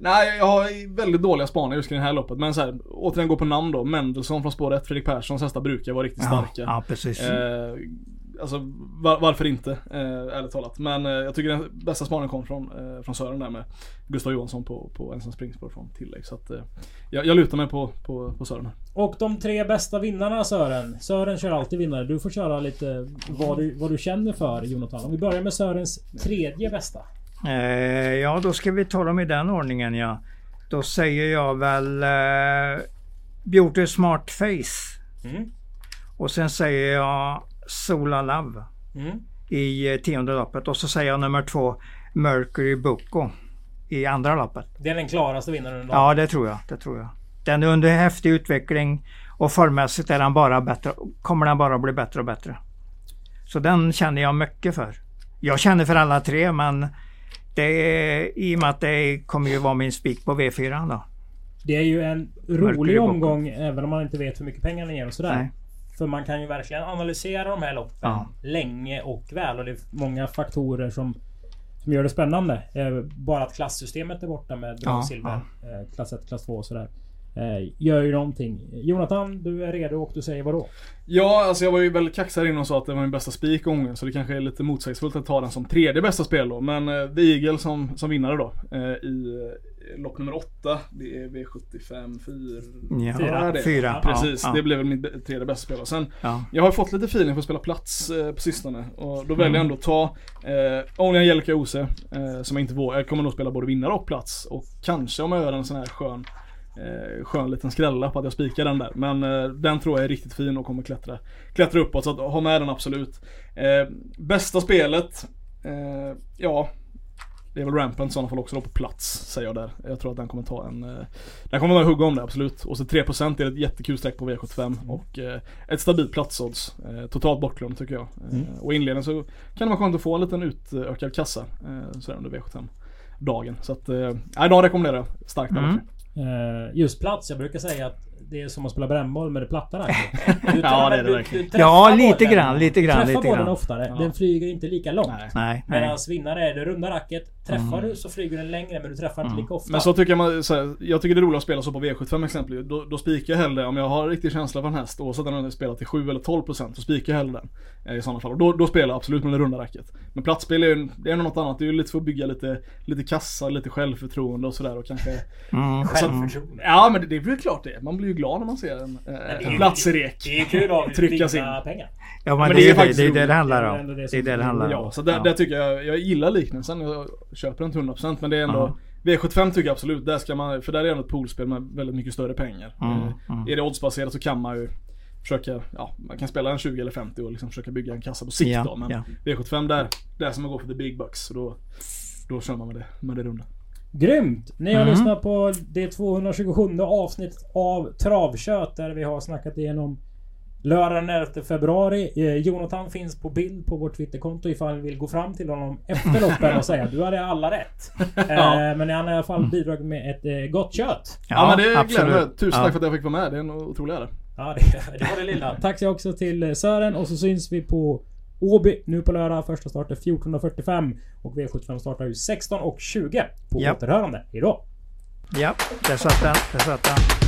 Nej, jag har väldigt dåliga spaningar just kring det här loppet. Men så här, återigen gå på namn då. Mendelssohn från spår 1, Fredrik Perssons hästar brukar vara riktigt starka. Ja, precis. Eh, Alltså var, varför inte? Eh, ärligt talat. Men eh, jag tycker den bästa spaningen kom från, eh, från Sören där med Gustav Johansson på, på ensam springspår från tillägg. Så att eh, jag, jag lutar mig på, på, på Sören. Och de tre bästa vinnarna Sören. Sören kör alltid vinnare. Du får köra lite vad du, vad du känner för Jonathan. Om vi börjar med Sörens tredje bästa. Eh, ja då ska vi ta dem i den ordningen ja. Då säger jag väl eh, Beauty Smart Face. Mm. Och sen säger jag Sola Love mm. i eh, tionde loppet. Och så säger jag nummer två Mercury Bucco i andra loppet. Det är den klaraste vinnaren? Då. Ja, det tror jag. Det tror jag. Den är under häftig utveckling och formmässigt är den bara bättre, kommer den bara bli bättre och bättre. Så den känner jag mycket för. Jag känner för alla tre men det är, i och med att det kommer ju vara min spik på V4 då. Det är ju en rolig omgång även om man inte vet hur mycket pengar den ger och sådär. Nej. För man kan ju verkligen analysera de här loppen ja. länge och väl. Och det är många faktorer som, som gör det spännande. Eh, bara att klassystemet är borta med bronz, ja, silver, ja. Eh, klass 1, klass 2 och sådär. Eh, gör ju någonting. Jonathan, du är redo och du säger vadå? Ja, alltså jag var ju väldigt kaxig här inne och sa att det var min bästa spik gången. Så det kanske är lite motsägelsefullt att ta den som tredje bästa spel då. Men The Eagle som, som vinnare då. I lopp nummer 8. Det är V75 4. Ja, Fyra. det. Fyra. Precis, Ja, det ja. blev väl mitt tredje bästa spel. Och Sen, Ja. jag har fått lite feeling för att spela plats eh, på sistone. Och då väljer Mm. jag ändå att ta eh, Only Angelica Ose. Eh, som jag inte vågar. Jag kommer nog spela både vinnare och plats. Och kanske om jag gör en sån här skön eh, skön liten skrälla på att jag spikar den där. Men eh, den tror jag är riktigt fin och kommer klättra, klättra uppåt. Så att, ha med den absolut. Eh, bästa spelet? Eh, ja, det är väl Rampant i sådana fall också då på plats, säger jag där. Jag tror att den kommer ta en... Eh, den kommer vara hugga om det, absolut. Och så 3% är ett jättekul streck på V75 och eh, ett stabilt platsodds. Eh, totalt bortglömt tycker jag. Eh, och i inledningen så kan det vara skönt att få en liten utökad kassa sådär under V75 dagen. Så att, nej, de rekommenderar jag starkt Mm. just plats. Jag brukar säga att det är som att spela brännboll med det platta racket. Du Ja, det är det du- verkligen. du träffar Ja, lite bollen. grann, lite grann, Träffar lite bollen grann. oftare. Ja. Den flyger inte lika långt. Nej. Nej, Medan vinnare är det runda racket. Träffar Mm. du så flyger den längre men du träffar inte Mm. lika ofta. Men så tycker jag man, så här, jag tycker det är roligt att spela så på V75 exempelvis. Då, då spikar jag hellre, om jag har riktig känsla för en häst, oavsett om den spelar till 7 eller 12% så spikar jag hellre den. Eh, I sådana fall. Och då, då spelar jag absolut med det runda racket. Men platsspel är ju det är något annat. Det är ju lite för att bygga lite, lite kassa, lite självförtroende och sådär och kanske Mm. Självförtroende. Ja men det, det är väl klart det. Man blir ju glad när man ser en, det eh, är en ju- plats i rek. Det är kul att Tryckas vinna pengar. Ja men, men det, det är det, faktiskt det är det det handlar Det är om. det Det som är det det är handlar om. Ja, så där, där tycker jag, jag gillar liknelsen. Jag köper den till 100% men det är ändå Ja. V75 tycker jag absolut, där ska man, för där är det ändå ett poolspel med väldigt mycket större pengar. Mm, Eh, mm. Är det oddsbaserat så kan man ju försöka, ja man kan spela en 20 eller 50 och liksom försöka bygga en kassa på sikt Ja, då. Men ja. V75 där, där ska man gå för the big bucks. Så då, då kör man med det, med det runda. Grymt! Ni har Mm. lyssnat på det 227 avsnittet av Travkött där vi har snackat igenom lördagen den 11 februari. Eh, Jonathan finns på bild på vårt Twitterkonto ifall ni vill gå fram till honom efter loppen och säga du hade alla rätt. Ja. Eh, men han har i alla fall bidragit med ett eh, gott kött. Ja, men det gläder absolut. mig. Tusen Ja. tack för att jag fick vara med. Det är en otrolig ära. Ja, det, det var det lilla. Tack så också till eh, Sören och så syns vi på Åby nu på lördag. Första start är 14.45 och V75 startar ju 16.20 på Ja. återhörande. Hejdå! Ja, där satt den. Där satt den.